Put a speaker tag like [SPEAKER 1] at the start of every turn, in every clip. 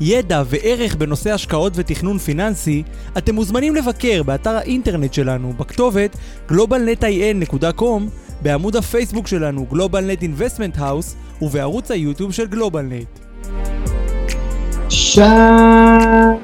[SPEAKER 1] ידע וערך בנושא השקעות ותכנון פיננסי, אתם מוזמנים לבקר באתר האינטרנט שלנו בכתובת globalnetin.com, בעמוד הפייסבוק שלנו GlobalNet Investment House ובערוץ היוטיוב של GlobalNet.
[SPEAKER 2] שלום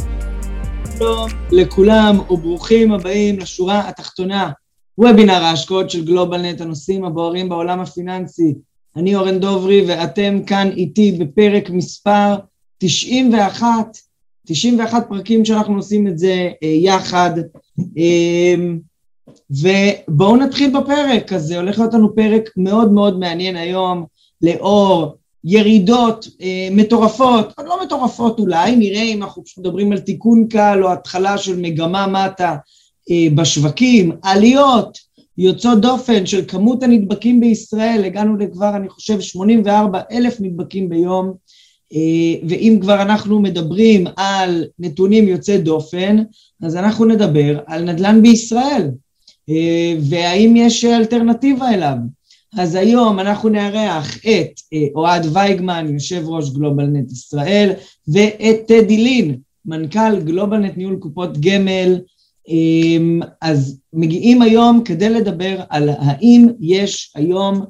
[SPEAKER 2] לכולם וברוכים הבאים לשורה התחתונה, וובינר ההשקעות של גלובלנט, הנושאים הבוערים בעולם הפיננסי. אני אורן דוברי ואתם כאן איתי בפרק מספר 91, 91 פרקים שאנחנו עושים את זה אה, יחד. אה, ובואו נתחיל בפרק, אז זה הולך להיות לנו פרק מאוד מאוד מעניין היום, לאור ירידות אה, מטורפות, לא מטורפות אולי, נראה אם אנחנו פשוט מדברים על תיקון קל או התחלה של מגמה מטה אה, בשווקים, עליות יוצאות דופן של כמות הנדבקים בישראל, הגענו לכבר אני חושב 84 אלף נדבקים ביום, ואם כבר אנחנו מדברים על נתונים יוצאי דופן, אז אנחנו נדבר על נדל"ן בישראל, אה, והאם יש אלטרנטיבה אליו. אז היום אנחנו נארח את אה, אוהד וייגמן, יושב ראש גלובלנט ישראל, ואת טדי לין, מנכ"ל גלובלנט ניהול קופות גמל. אז מגיעים היום כדי לדבר על האם יש היום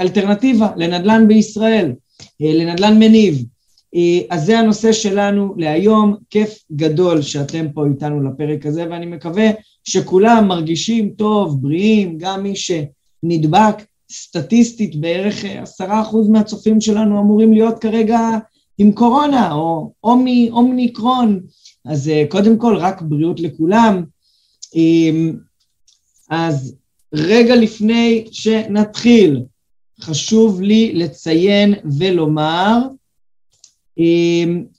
[SPEAKER 2] אלטרנטיבה לנדל"ן בישראל, לנדל"ן מניב. אה, אז זה הנושא שלנו להיום, כיף גדול שאתם פה איתנו לפרק הזה ואני מקווה שכולם מרגישים טוב, בריאים, גם מי שנדבק, סטטיסטית בערך אה, עשרה אחוז מהצופים שלנו אמורים להיות כרגע עם קורונה או אומי, אומניקרון, אז אה, קודם כל רק בריאות לכולם. אז רגע לפני שנתחיל, חשוב לי לציין ולומר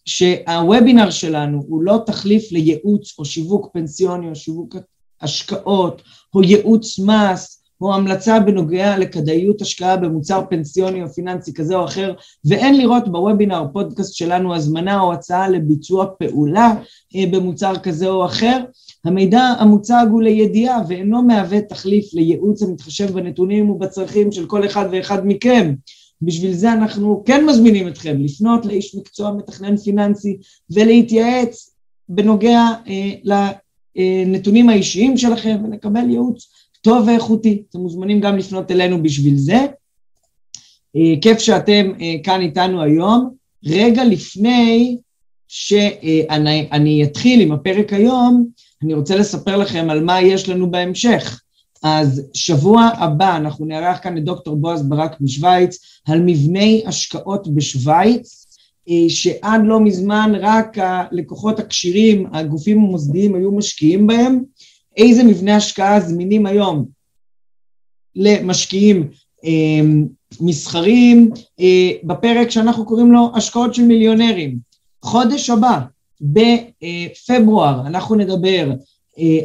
[SPEAKER 2] שהוובינר שלנו הוא לא תחליף לייעוץ או שיווק פנסיוני או שיווק השקעות או ייעוץ מס או המלצה בנוגע לכדאיות השקעה במוצר פנסיוני או פיננסי כזה או אחר ואין לראות בוובינר פודקאסט שלנו הזמנה או הצעה לביצוע פעולה אה, במוצר כזה או אחר. המידע המוצג הוא לידיעה ואינו מהווה תחליף לייעוץ המתחשב בנתונים ובצרכים של כל אחד ואחד מכם בשביל זה אנחנו כן מזמינים אתכם לפנות לאיש מקצוע מתכנן פיננסי ולהתייעץ בנוגע אה, לנתונים האישיים שלכם ולקבל ייעוץ טוב ואיכותי. אתם מוזמנים גם לפנות אלינו בשביל זה. אה, כיף שאתם אה, כאן איתנו היום. רגע לפני שאני אה, אתחיל עם הפרק היום, אני רוצה לספר לכם על מה יש לנו בהמשך. אז שבוע הבא אנחנו נארח כאן את דוקטור בועז ברק משוויץ על מבני השקעות בשוויץ, אה, שעד לא מזמן רק הלקוחות הכשירים, הגופים המוסדיים היו משקיעים בהם, איזה מבני השקעה זמינים היום למשקיעים אה, מסחריים, אה, בפרק שאנחנו קוראים לו השקעות של מיליונרים. חודש הבא, בפברואר, אנחנו נדבר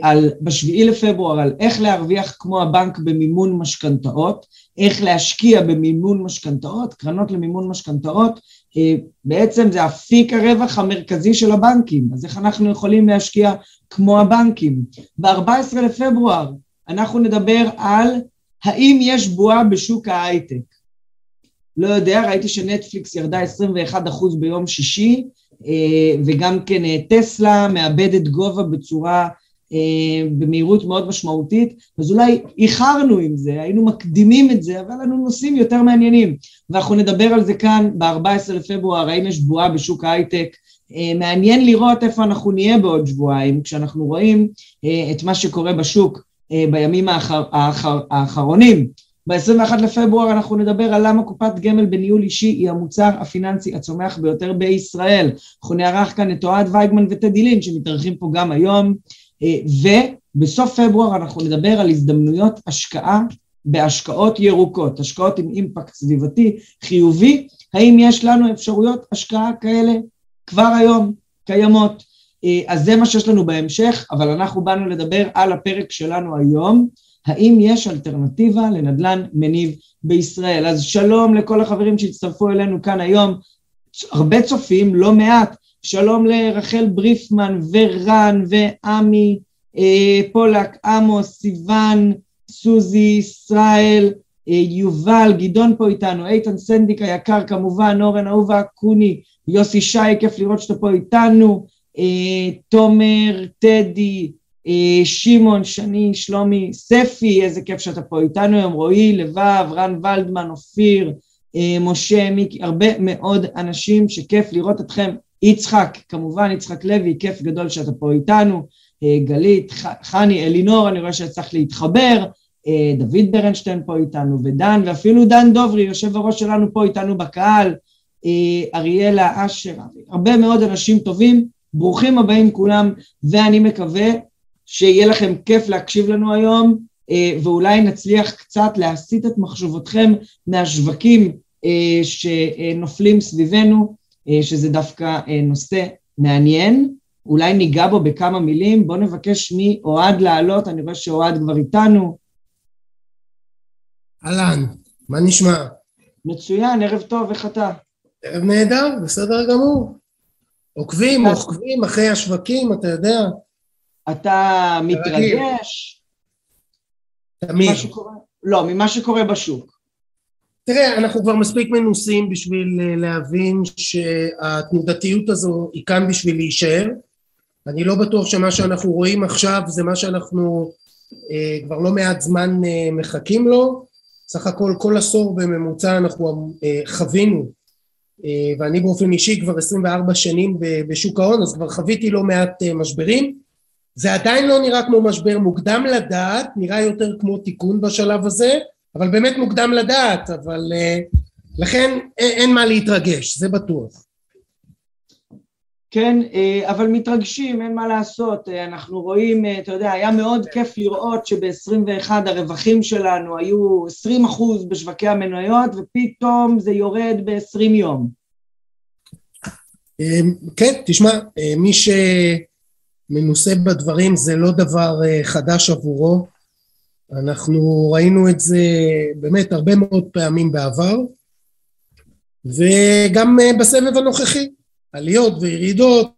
[SPEAKER 2] על, בשביעי לפברואר על איך להרוויח כמו הבנק במימון משכנתאות, איך להשקיע במימון משכנתאות, קרנות למימון משכנתאות, אה, בעצם זה אפיק הרווח המרכזי של הבנקים, אז איך אנחנו יכולים להשקיע כמו הבנקים. ב-14 לפברואר אנחנו נדבר על האם יש בועה בשוק ההייטק. לא יודע, ראיתי שנטפליקס ירדה 21% ביום שישי, אה, וגם כן טסלה מאבדת גובה בצורה אה, במהירות מאוד משמעותית, אז אולי איחרנו עם זה, היינו מקדימים את זה, אבל לנו נושאים יותר מעניינים. ואנחנו נדבר על זה כאן ב-14 לפברואר, האם יש בועה בשוק ההייטק. אה, מעניין לראות איפה אנחנו נהיה בעוד שבועיים, כשאנחנו רואים אה, את מה שקורה בשוק בימים האחר, האחר, האחרונים. ב-21 לפברואר אנחנו נדבר על למה קופת גמל בניהול אישי היא המוצר הפיננסי הצומח ביותר בישראל. אנחנו נערך כאן את אוהד וייגמן וטדי לין שמתארחים פה גם היום. אה, ובסוף פברואר אנחנו נדבר על הזדמנויות השקעה בהשקעות ירוקות, השקעות עם אימפקט סביבתי חיובי, האם יש לנו אפשרויות השקעה כאלה? כבר היום קיימות. אז זה מה שיש לנו בהמשך, אבל אנחנו באנו לדבר על הפרק שלנו היום, האם יש אלטרנטיבה לנדל"ן מניב בישראל. אז שלום לכל החברים שהצטרפו אלינו כאן היום, הרבה צופים, לא מעט, שלום לרחל בריפמן ורן ועמי אה, פולק, עמוס, סיוון, סוזי, ישראל, אה, יובל, גדעון פה איתנו, איתן סנדיק היקר כמובן, אורן אהובה קוני, יוסי שי, כיף לראות שאתה פה איתנו, אה, תומר, טדי, שמעון, שני, שלומי, ספי, איזה כיף שאתה פה איתנו היום, רועי, לבב, רן ולדמן, אופיר, משה, מיקי, הרבה מאוד אנשים שכיף לראות אתכם, יצחק, כמובן יצחק לוי, כיף גדול שאתה פה איתנו, גלית, חני, אלינור, אני רואה שצריך להתחבר, דוד ברנשטיין פה איתנו, ודן, ואפילו דן דוברי, יושב הראש שלנו פה איתנו בקהל, אריאלה, אשר, הרבה מאוד אנשים טובים, ברוכים הבאים כולם, ואני מקווה שיהיה לכם כיף להקשיב לנו היום, ואולי נצליח קצת להסיט את מחשבותכם מהשווקים שנופלים סביבנו, שזה דווקא נושא מעניין. אולי ניגע בו בכמה מילים, בואו נבקש מאוהד לעלות, אני רואה שאוהד כבר איתנו.
[SPEAKER 3] אהלן, מה נשמע?
[SPEAKER 2] מצוין, ערב טוב, איך אתה?
[SPEAKER 3] ערב נהדר, בסדר גמור. עוקבים, עוקבים אחרי השווקים, אתה יודע.
[SPEAKER 2] אתה מתרגש?
[SPEAKER 3] תמיד.
[SPEAKER 2] לא, ממה שקורה בשוק.
[SPEAKER 3] תראה, אנחנו כבר מספיק מנוסים בשביל להבין שהתנודתיות הזו היא כאן בשביל להישאר. אני לא בטוח שמה שאנחנו רואים עכשיו זה מה שאנחנו אה, כבר לא מעט זמן אה, מחכים לו. סך הכל כל עשור בממוצע אנחנו אה, חווינו, אה, ואני באופן אישי כבר 24 שנים בשוק ההון, אז כבר חוויתי לא מעט אה, משברים. זה עדיין לא נראה כמו משבר מוקדם לדעת, נראה יותר כמו תיקון בשלב הזה, אבל באמת מוקדם לדעת, אבל אה, לכן אין, אין מה להתרגש, זה בטוח.
[SPEAKER 2] כן, אבל מתרגשים, אין מה לעשות, אנחנו רואים, אתה יודע, היה מאוד כיף לראות שב-21 הרווחים שלנו היו 20 אחוז בשווקי המניות ופתאום זה יורד ב-20 יום.
[SPEAKER 3] כן, תשמע, מי שמנוסה בדברים זה לא דבר חדש עבורו, אנחנו ראינו את זה באמת הרבה מאוד פעמים בעבר וגם בסבב הנוכחי. עליות וירידות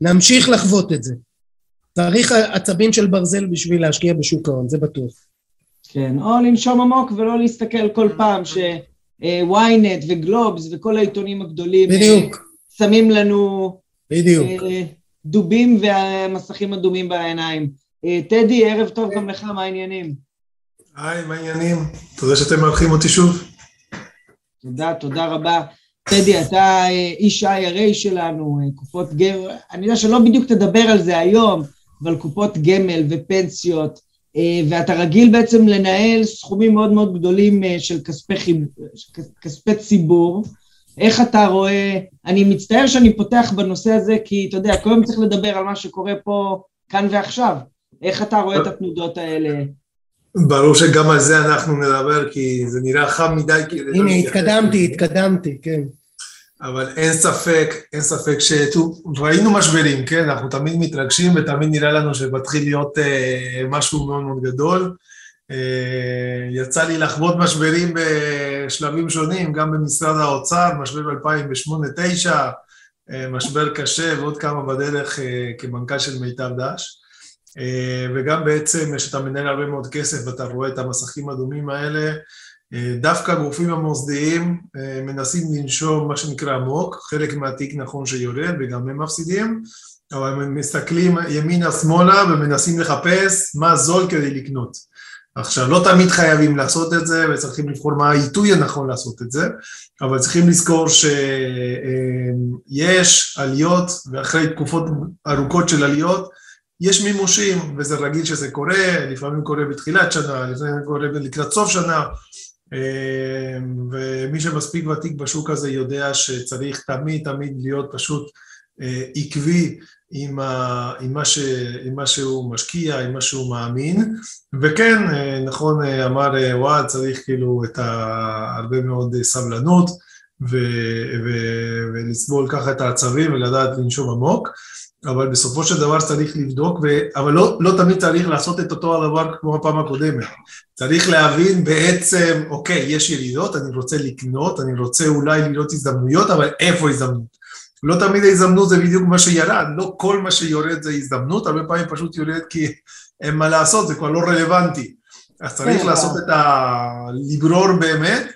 [SPEAKER 3] ונמשיך לחוות את זה. צריך עצבים של ברזל בשביל להשקיע בשוק ההון, זה בטוח.
[SPEAKER 2] כן, או לנשום עמוק ולא להסתכל כל פעם ש-ynet וגלובס וכל העיתונים הגדולים
[SPEAKER 3] בדיוק.
[SPEAKER 2] שמים לנו
[SPEAKER 3] בדיוק.
[SPEAKER 2] דובים והמסכים אדומים בעיניים. טדי, ערב טוב גם לך, מה העניינים?
[SPEAKER 4] היי, מה העניינים? תודה שאתם מארחים אותי שוב.
[SPEAKER 2] תודה, תודה רבה. טדי, אתה איש ה-IRA שלנו, קופות גמל, אני יודע שלא בדיוק תדבר על זה היום, אבל קופות גמל ופנסיות, ואתה רגיל בעצם לנהל סכומים מאוד מאוד גדולים של כספי, חיב... כספי ציבור. איך אתה רואה, אני מצטער שאני פותח בנושא הזה, כי אתה יודע, כל יום צריך לדבר על מה שקורה פה כאן ועכשיו. איך אתה רואה את התנודות האלה?
[SPEAKER 4] ברור שגם על זה אנחנו נדבר, כי זה נראה חם מדי.
[SPEAKER 3] הנה, התקדמתי, התקדמתי, כן.
[SPEAKER 4] אבל אין ספק, אין ספק ש... ראינו משברים, כן? אנחנו תמיד מתרגשים ותמיד נראה לנו שמתחיל להיות אה, משהו מאוד מאוד גדול. אה, יצא לי לחוות משברים בשלבים שונים, גם במשרד האוצר, משבר ב-2008-2009, אה, משבר קשה ועוד כמה בדרך אה, כמנכ"ל של מיטב דש. וגם בעצם כשאתה מנהל הרבה מאוד כסף ואתה רואה את המסכים הדומים האלה, דווקא הגופים המוסדיים מנסים לנשום מה שנקרא עמוק, חלק מהתיק נכון שיורד וגם הם מפסידים, אבל הם מסתכלים ימינה-שמאלה ומנסים לחפש מה זול כדי לקנות. עכשיו, לא תמיד חייבים לעשות את זה וצריכים לבחור מה העיתוי הנכון לעשות את זה, אבל צריכים לזכור שיש עליות ואחרי תקופות ארוכות של עליות יש מימושים, וזה רגיל שזה קורה, לפעמים קורה בתחילת שנה, לפעמים קורה לקראת סוף שנה, ומי שמספיק ותיק בשוק הזה יודע שצריך תמיד תמיד להיות פשוט עקבי עם, ה, עם, מה ש, עם מה שהוא משקיע, עם מה שהוא מאמין, וכן, נכון אמר אוהד, צריך כאילו את הרבה מאוד סבלנות ו, ו, ולסבול ככה את העצבים ולדעת לנשום עמוק. אבל בסופו של דבר צריך לבדוק, ו... אבל לא, לא תמיד צריך לעשות את אותו הדבר כמו הפעם הקודמת. צריך להבין בעצם, אוקיי, יש ירידות, אני רוצה לקנות, אני רוצה אולי לראות הזדמנויות, אבל איפה הזדמנות? לא תמיד ההזדמנות זה בדיוק מה שירד, לא כל מה שיורד זה הזדמנות, הרבה פעמים פשוט יורד כי אין מה לעשות, זה כבר לא רלוונטי. אז צריך כן, לעשות את ה... לברור באמת,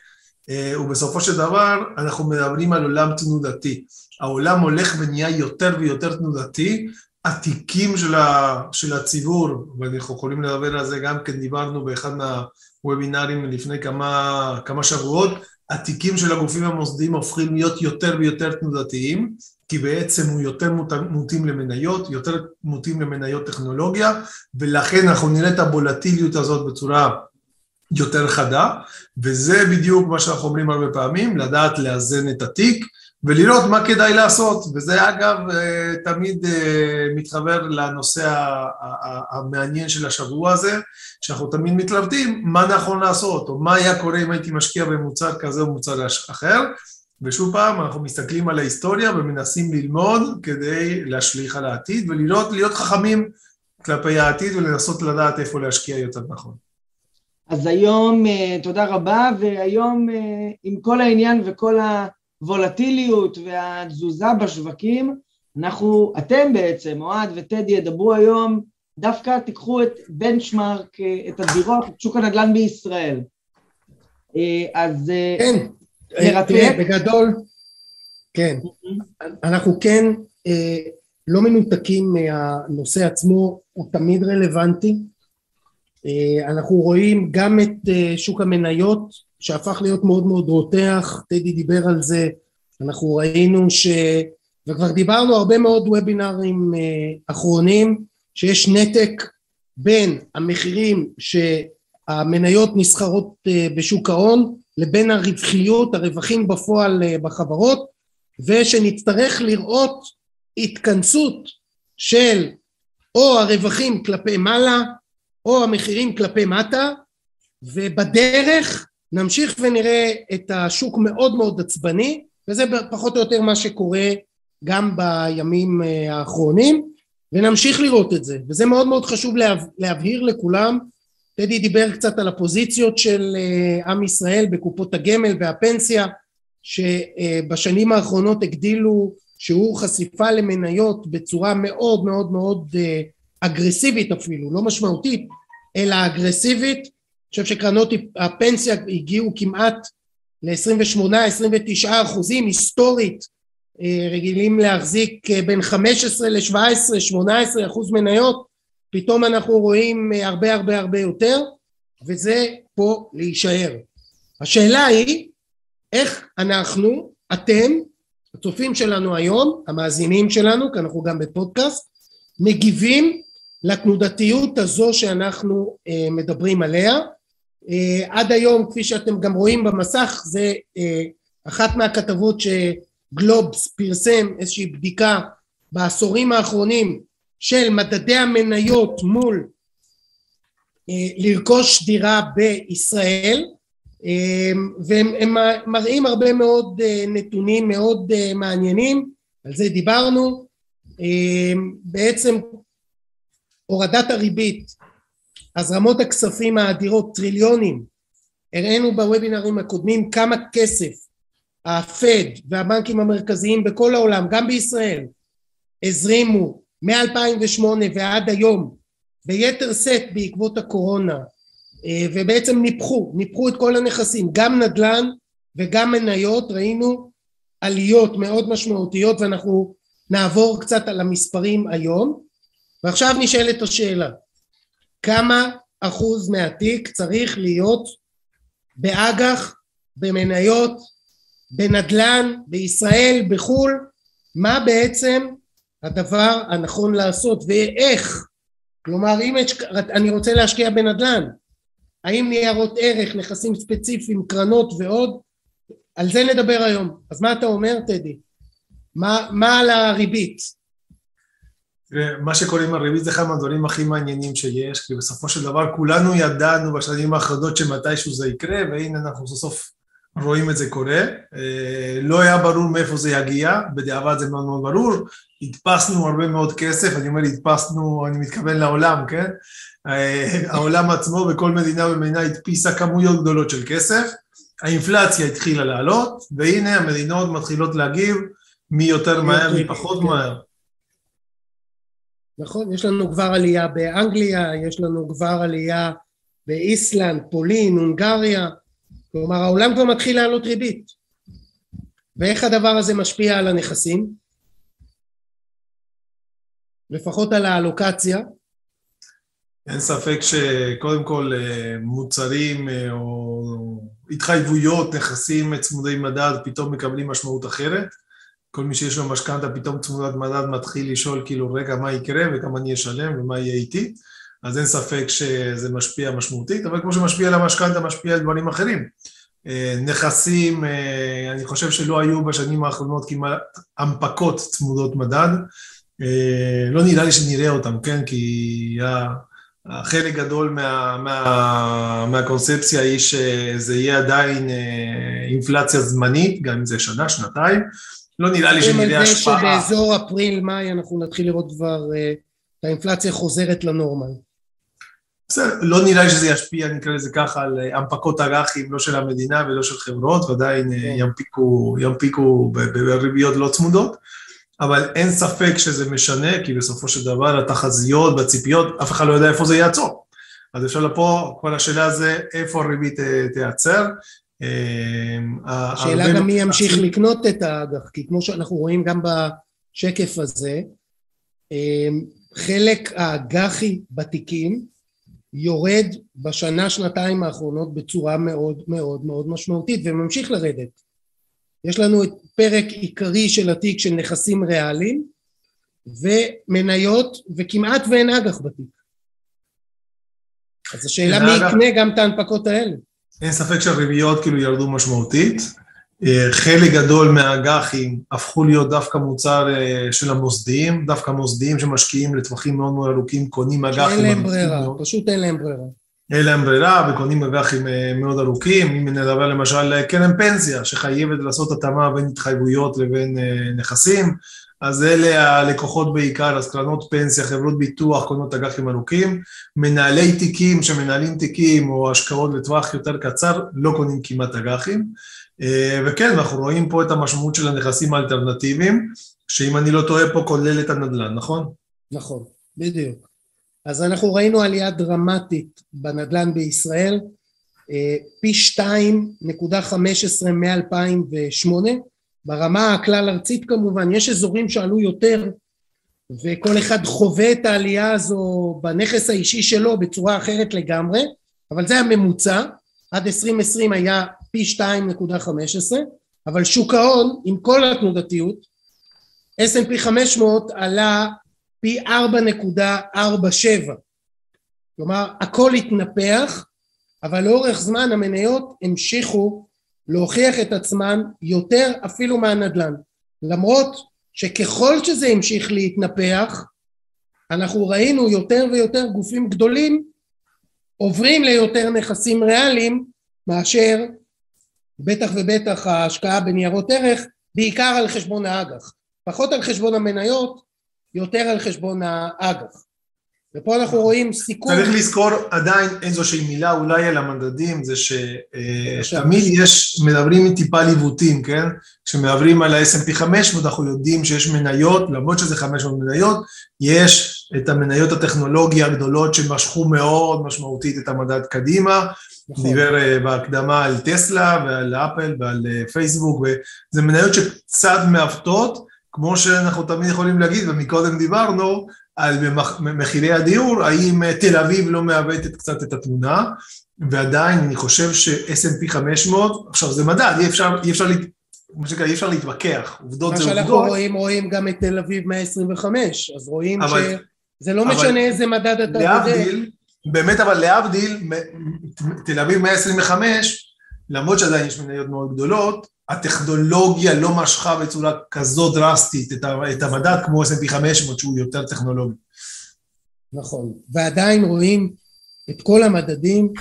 [SPEAKER 4] אה, ובסופו של דבר אנחנו מדברים על עולם תנודתי. העולם הולך ונהיה יותר ויותר תנודתי, התיקים של, ה, של הציבור, ואנחנו יכולים לדבר על זה גם כן, דיברנו באחד מהוובינרים לפני כמה, כמה שבועות, התיקים של הגופים המוסדיים הופכים להיות יותר ויותר תנודתיים, כי בעצם הוא יותר מוטים למניות, יותר מוטים למניות טכנולוגיה, ולכן אנחנו נראה את הבולטיליות הזאת בצורה יותר חדה, וזה בדיוק מה שאנחנו אומרים הרבה פעמים, לדעת לאזן את התיק, ולראות מה כדאי לעשות, וזה אגב אה, תמיד אה, מתחבר לנושא המעניין של השבוע הזה, שאנחנו תמיד מתלבטים מה נכון לעשות, או מה היה קורה אם הייתי משקיע במוצר כזה או מוצר אחר, ושוב פעם אנחנו מסתכלים על ההיסטוריה ומנסים ללמוד כדי להשליך על העתיד ולראות, להיות חכמים כלפי העתיד ולנסות לדעת איפה להשקיע יותר נכון.
[SPEAKER 2] אז היום, אה, תודה רבה, והיום עם כל העניין וכל ה... הוולטיליות והתזוזה בשווקים, אנחנו, אתם בעצם, אוהד וטדי, ידברו היום, דווקא תיקחו את בנצ'מארק, את הדירות, את שוק הנדל"ן בישראל.
[SPEAKER 3] אה, אז... אה, כן, אה, תראה, בגדול, כן. אנחנו כן לא מנותקים מהנושא עצמו, הוא תמיד רלוונטי. אנחנו רואים גם את שוק המניות שהפך להיות מאוד מאוד רותח, טדי דיבר על זה, אנחנו ראינו ש... וכבר דיברנו הרבה מאוד וובינארים uh, אחרונים, שיש נתק בין המחירים שהמניות נסחרות uh, בשוק ההון לבין הרווחיות, הרווחים בפועל uh, בחברות, ושנצטרך לראות התכנסות של או הרווחים כלפי מעלה או המחירים כלפי מטה ובדרך נמשיך ונראה את השוק מאוד מאוד עצבני וזה פחות או יותר מה שקורה גם בימים אה, האחרונים ונמשיך לראות את זה. וזה מאוד מאוד חשוב להב, להבהיר לכולם. טדי דיבר קצת על הפוזיציות של אה, עם ישראל בקופות הגמל והפנסיה שבשנים האחרונות הגדילו שיעור חשיפה למניות בצורה מאוד מאוד מאוד אה, אגרסיבית אפילו, לא משמעותית, אלא אגרסיבית חושב שקרנות הפנסיה הגיעו כמעט ל-28-29 אחוזים היסטורית אה, רגילים להחזיק אה, בין 15 ל-17, 18 אחוז מניות פתאום אנחנו רואים אה, הרבה הרבה הרבה יותר וזה פה להישאר. השאלה היא איך אנחנו, אתם, הצופים שלנו היום, המאזינים שלנו, כי אנחנו גם בפודקאסט, מגיבים לתנודתיות הזו שאנחנו מדברים עליה עד היום כפי שאתם גם רואים במסך זה אה, אחת מהכתבות שגלובס פרסם איזושהי בדיקה בעשורים האחרונים של מדדי המניות מול אה, לרכוש דירה בישראל. והם מראים הרבה מאוד נתונים מאוד מעניינים. על זה דיברנו. בעצם הורדת הריבית הזרמות הכספים האדירות, טריליונים, הראינו בוובינרים הקודמים כמה כסף הפד והבנקים המרכזיים בכל העולם, גם בישראל, הזרימו מ-2008 ועד היום ביתר שאת בעקבות הקורונה אה, ובעצם ניפחו, ניפחו את כל הנכסים, גם נדל"ן וגם מניות, ראינו עליות מאוד משמעותיות ואנחנו נעבור קצת על המספרים היום. ועכשיו נשאלת השאלה כמה אחוז מהתיק צריך להיות באג"ח, במניות, בנדל"ן, בישראל, בחו"ל, מה בעצם הדבר הנכון לעשות ואיך, כלומר אם אני רוצה להשקיע בנדל"ן, האם ניירות ערך, נכסים ספציפיים, קרנות ועוד, על זה נדבר היום. אז מה אתה אומר טדי? מה, מה על הריבית?
[SPEAKER 4] מה שקורה עם הריבית זה אחד מהדברים הכי מעניינים שיש, כי בסופו של דבר כולנו ידענו בשנים האחרונות שמתישהו זה יקרה, והנה אנחנו סוף סוף רואים את זה קורה. אה, לא היה ברור מאיפה זה יגיע, בדיעבד זה מאוד מאוד ברור. הדפסנו הרבה מאוד כסף, אני אומר הדפסנו, אני מתכוון לעולם, כן? העולם עצמו וכל מדינה ומדינה הדפיסה כמויות גדולות של כסף, האינפלציה התחילה לעלות, והנה המדינות מתחילות להגיב מי יותר מהר, מי פחות כן. מהר.
[SPEAKER 3] נכון, יש לנו כבר עלייה באנגליה, יש לנו כבר עלייה באיסלנד, פולין, הונגריה, כלומר העולם כבר מתחיל לעלות ריבית. ואיך הדבר הזה משפיע על הנכסים? לפחות על האלוקציה.
[SPEAKER 4] אין ספק שקודם כל אה, מוצרים אה, או התחייבויות, נכסים צמודי מדד פתאום מקבלים משמעות אחרת. כל מי שיש לו משכנתה פתאום צמודת מדד מתחיל לשאול כאילו רגע מה יקרה וכמה אני אשלם ומה יהיה איתי? אז אין ספק שזה משפיע משמעותית אבל כמו שמשפיע על המשכנתה משפיע על דברים אחרים. אה, נכסים אה, אני חושב שלא היו בשנים האחרונות כמעט הנפקות צמודות מדד. אה, לא נראה לי שנראה אותם כן? כי חלק גדול מה, מה, מהקונספציה היא שזה יהיה עדיין אינפלציה זמנית, גם אם זה שנה, שנתיים, לא נראה לי שנראה השפעה.
[SPEAKER 3] שבאזור אפריל-מאי אנחנו נתחיל לראות כבר את האינפלציה חוזרת לנורמל.
[SPEAKER 4] בסדר, לא נראה לי שזה ישפיע, נקרא לזה ככה, על אה, הנפקות אג"חים, לא של המדינה ולא של חברות, ועדיין אה, כן. ימפיקו, ימפיקו בריביות לא צמודות, אבל אין ספק שזה משנה, כי בסופו של דבר התחזיות והציפיות, אף אחד לא יודע איפה זה יעצור. אז אפשר לפה, כל השאלה זה איפה הריבית תיעצר,
[SPEAKER 3] השאלה גם מי ימשיך לקנות את האג"ח, כי כמו שאנחנו רואים גם בשקף הזה, אמ, חלק האג"חי בתיקים יורד בשנה שנתיים האחרונות בצורה מאוד מאוד מאוד משמעותית וממשיך לרדת. יש לנו את פרק עיקרי של התיק של נכסים ריאליים ומניות וכמעט ואין אג"ח בתיק. אז השאלה מי יקנה גם את ההנפקות האלה.
[SPEAKER 4] אין ספק שהריביות כאילו ירדו משמעותית. אה, חלק גדול מהאג"חים הפכו להיות דווקא מוצר אה, של המוסדיים, דווקא מוסדיים שמשקיעים לטווחים מאוד מאוד ארוכים, קונים אג"חים.
[SPEAKER 3] אין להם ברירה, פשוט אין להם ברירה.
[SPEAKER 4] אין להם ברירה וקונים אג"חים אה, מאוד ארוכים, אם נדבר למשל על קרן פנסיה שחייבת לעשות התאמה בין התחייבויות לבין נכסים, אז אלה הלקוחות בעיקר, אז קרנות פנסיה, חברות ביטוח, קונות אג"חים ארוכים, מנהלי תיקים שמנהלים תיקים או השקעות לטווח יותר קצר, לא קונים כמעט אג"חים. אה, וכן, אנחנו רואים פה את המשמעות של הנכסים האלטרנטיביים, שאם אני לא טועה פה כולל את הנדל"ן, נכון?
[SPEAKER 3] נכון, בדיוק. אז אנחנו ראינו עלייה דרמטית בנדל"ן בישראל, אה, פי 2.15 מ-2008, ברמה הכלל ארצית כמובן, יש אזורים שעלו יותר וכל אחד חווה את העלייה הזו בנכס האישי שלו בצורה אחרת לגמרי, אבל זה הממוצע, עד 2020 היה פי 2.15, אבל שוק ההון עם כל התנודתיות, S&P 500 עלה פי 4.47, כלומר הכל התנפח, אבל לאורך זמן המניות המשיכו להוכיח את עצמן יותר אפילו מהנדל"ן. למרות שככל שזה המשיך להתנפח אנחנו ראינו יותר ויותר גופים גדולים עוברים ליותר נכסים ריאליים מאשר בטח ובטח ההשקעה בניירות ערך בעיקר על חשבון האג"ח. פחות על חשבון המניות יותר על חשבון האג"ח ופה אנחנו רואים סיכון.
[SPEAKER 4] צריך לזכור עדיין איזושהי מילה אולי על המדדים, זה שתמיד יש, מדברים עם טיפה ליווטים, כן? כשמדברים על ה-S&P 500 אנחנו יודעים שיש מניות, למרות שזה 500 מניות, יש את המניות הטכנולוגיה הגדולות שמשכו מאוד משמעותית את המדד קדימה, נכון. דיבר אה, בהקדמה על טסלה ועל אפל ועל אה, פייסבוק, וזה מניות שקצת מעוותות, כמו שאנחנו תמיד יכולים להגיד, ומקודם דיברנו, על מחירי הדיור, האם אה, תל אביב לא מעוותת קצת את התמונה, ועדיין אני חושב ש-S&P 500, עכשיו זה מדד, אי אפשר, אי אפשר, מה שנקרא, אי אפשר להתווכח, עובדות זה עובדות.
[SPEAKER 3] מה שאנחנו רואים, רואים גם את תל אביב 125, אז רואים אבל, שזה לא אבל משנה איזה מדד אתה
[SPEAKER 4] להבדיל, באמת אבל להבדיל, תל אביב 125, למרות שעדיין יש מניות מאוד גדולות, הטכנולוגיה לא משכה בצורה כזו דרסטית את המדד כמו S&P 500 שהוא יותר טכנולוגי.
[SPEAKER 3] נכון, ועדיין רואים את כל המדדים,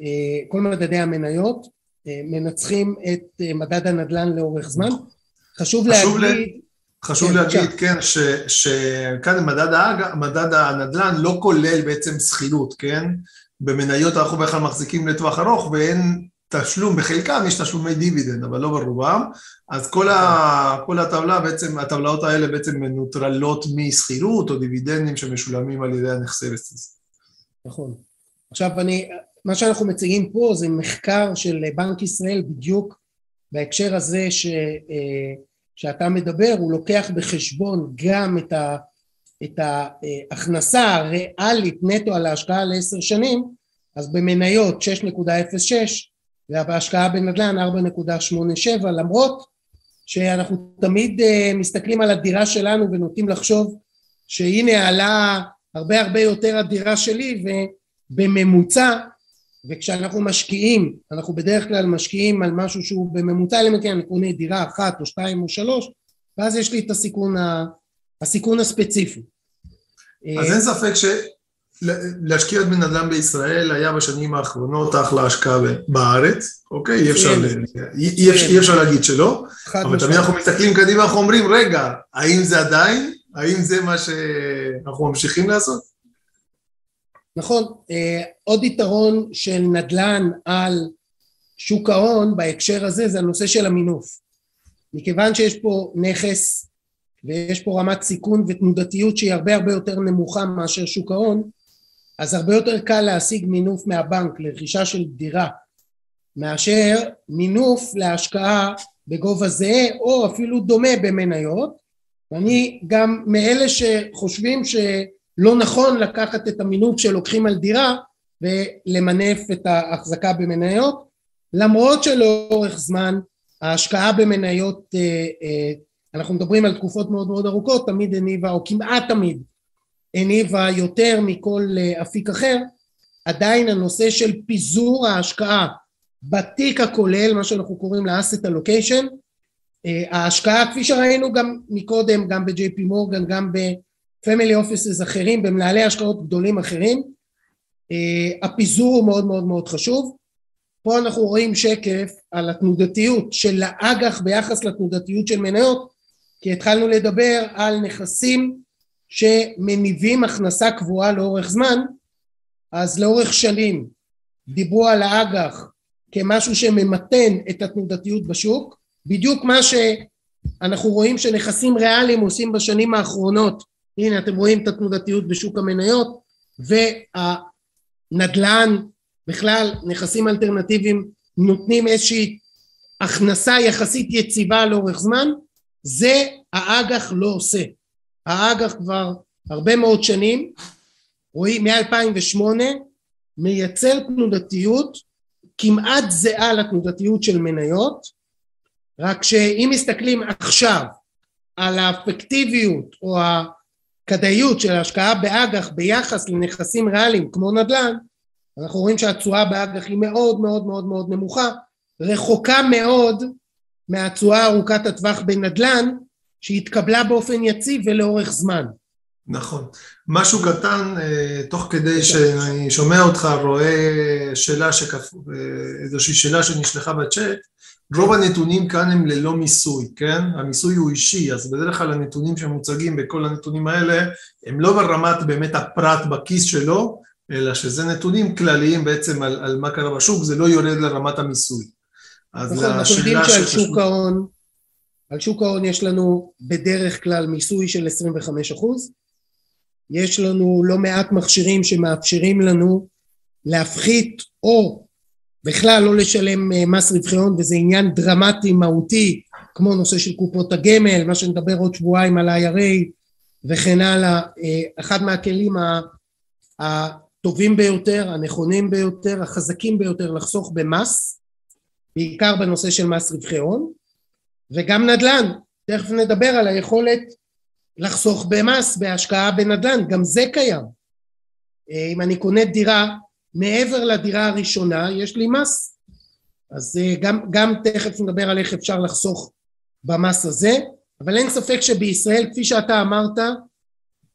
[SPEAKER 3] אה, כל מדדי המניות אה, מנצחים את אה, מדד הנדל"ן לאורך זמן. חשוב, חשוב להגיד...
[SPEAKER 4] חשוב
[SPEAKER 3] כן,
[SPEAKER 4] להגיד. כן, ש- שכאן מדד, האג, מדד הנדל"ן לא כולל בעצם שכירות, כן? במניות אנחנו בכלל מחזיקים לטווח ארוך ואין תשלום, בחלקם יש תשלומי דיבידנד, אבל לא ברובם, אז כל, ה, כל הטבלה בעצם, הטבלאות האלה בעצם מנוטרלות משכירות או דיבידנדים שמשולמים על ידי הנכסי ריט.
[SPEAKER 3] נכון. עכשיו אני, מה שאנחנו מציגים פה זה מחקר של בנק ישראל בדיוק בהקשר הזה ש, אה, שאתה מדבר, הוא לוקח בחשבון גם את, ה, את ההכנסה הריאלית נטו על ההשקעה לעשר שנים, אז במניות 6.06 ובהשקעה בנדל"ן 4.87 למרות שאנחנו תמיד אה, מסתכלים על הדירה שלנו ונוטים לחשוב שהנה עלה הרבה הרבה יותר הדירה שלי ובממוצע וכשאנחנו משקיעים אנחנו בדרך כלל משקיעים על משהו שהוא בממוצע אם כן אני קונה דירה אחת או שתיים או שלוש ואז יש לי את הסיכון, ה, הסיכון הספציפי.
[SPEAKER 4] אז אין ספק שלהשקיע בנדל"ן בישראל היה בשנים האחרונות אחלה השקעה בארץ, אוקיי? אי אפשר, אי, אי אפשר להגיד שלא, אבל תמיד אנחנו מסתכלים קדימה, אנחנו אומרים, רגע, האם זה עדיין? האם זה מה שאנחנו ממשיכים לעשות?
[SPEAKER 3] נכון, עוד יתרון של נדל"ן על שוק ההון בהקשר הזה זה הנושא של המינוף. מכיוון שיש פה נכס ויש פה רמת סיכון ותנודתיות שהיא הרבה הרבה יותר נמוכה מאשר שוק ההון, אז הרבה יותר קל להשיג מינוף מהבנק לרכישה של דירה מאשר מינוף להשקעה בגובה זהה או אפילו דומה במניות. ואני גם מאלה שחושבים שלא נכון לקחת את המינוף שלוקחים על דירה ולמנף את ההחזקה במניות למרות שלאורך זמן ההשקעה במניות אנחנו מדברים על תקופות מאוד מאוד ארוכות תמיד הניבה או כמעט תמיד הניבה יותר מכל אפיק אחר. עדיין הנושא של פיזור ההשקעה בתיק הכולל מה שאנחנו קוראים ל-asset allocation ההשקעה כפי שראינו גם מקודם גם ב-JP מורגן גם ב-family offices אחרים במנהלי השקעות גדולים אחרים הפיזור הוא מאוד מאוד מאוד חשוב. פה אנחנו רואים שקף על התנודתיות של האג"ח ביחס לתנודתיות של מניות כי התחלנו לדבר על נכסים שמניבים הכנסה קבועה לאורך זמן אז לאורך שנים דיברו על האג"ח כמשהו שממתן את התנודתיות בשוק בדיוק מה שאנחנו רואים שנכסים ריאליים עושים בשנים האחרונות. הנה אתם רואים את התנודתיות בשוק המניות והנדל"ן בכלל נכסים אלטרנטיביים נותנים איזושהי הכנסה יחסית יציבה לאורך זמן זה האג"ח לא עושה האג"ח כבר הרבה מאוד שנים. רואים מ-2008 מייצר תנודתיות כמעט זהה לתנודתיות של מניות רק שאם מסתכלים עכשיו על האפקטיביות או הכדאיות של ההשקעה באג"ח ביחס לנכסים ריאליים כמו נדל"ן אנחנו רואים שהתשואה באג"ח היא מאוד מאוד מאוד מאוד נמוכה רחוקה מאוד מהתשואה ארוכת הטווח בנדל"ן שהתקבלה באופן יציב ולאורך זמן.
[SPEAKER 4] נכון. משהו קטן, תוך כדי שאני שומע אותך, רואה שאלה שכפ... איזושהי שאלה שנשלחה בצ'אט, רוב הנתונים כאן הם ללא מיסוי, כן? המיסוי הוא אישי, אז בדרך כלל הנתונים שמוצגים בכל הנתונים האלה הם לא ברמת באמת הפרט בכיס שלו, אלא שזה נתונים כלליים בעצם על, על מה קרה בשוק, זה לא יורד לרמת המיסוי.
[SPEAKER 3] אז נכון, אנחנו יודעים שעל שוק ההון, על שוק ההון יש לנו בדרך כלל מיסוי של 25 אחוז, יש לנו לא מעט מכשירים שמאפשרים לנו להפחית או בכלל לא לשלם מס רווחי הון וזה עניין דרמטי מהותי כמו נושא של קופות הגמל, מה שנדבר עוד שבועיים על ה-IRA וכן הלאה, אחד מהכלים הטובים ביותר, הנכונים ביותר, החזקים ביותר לחסוך במס, בעיקר בנושא של מס רווחי הון, וגם נדל"ן, תכף נדבר על היכולת לחסוך במס בהשקעה בנדל"ן, גם זה קיים. אם אני קונה דירה מעבר לדירה הראשונה, יש לי מס. אז גם, גם תכף נדבר על איך אפשר לחסוך במס הזה, אבל אין ספק שבישראל, כפי שאתה אמרת,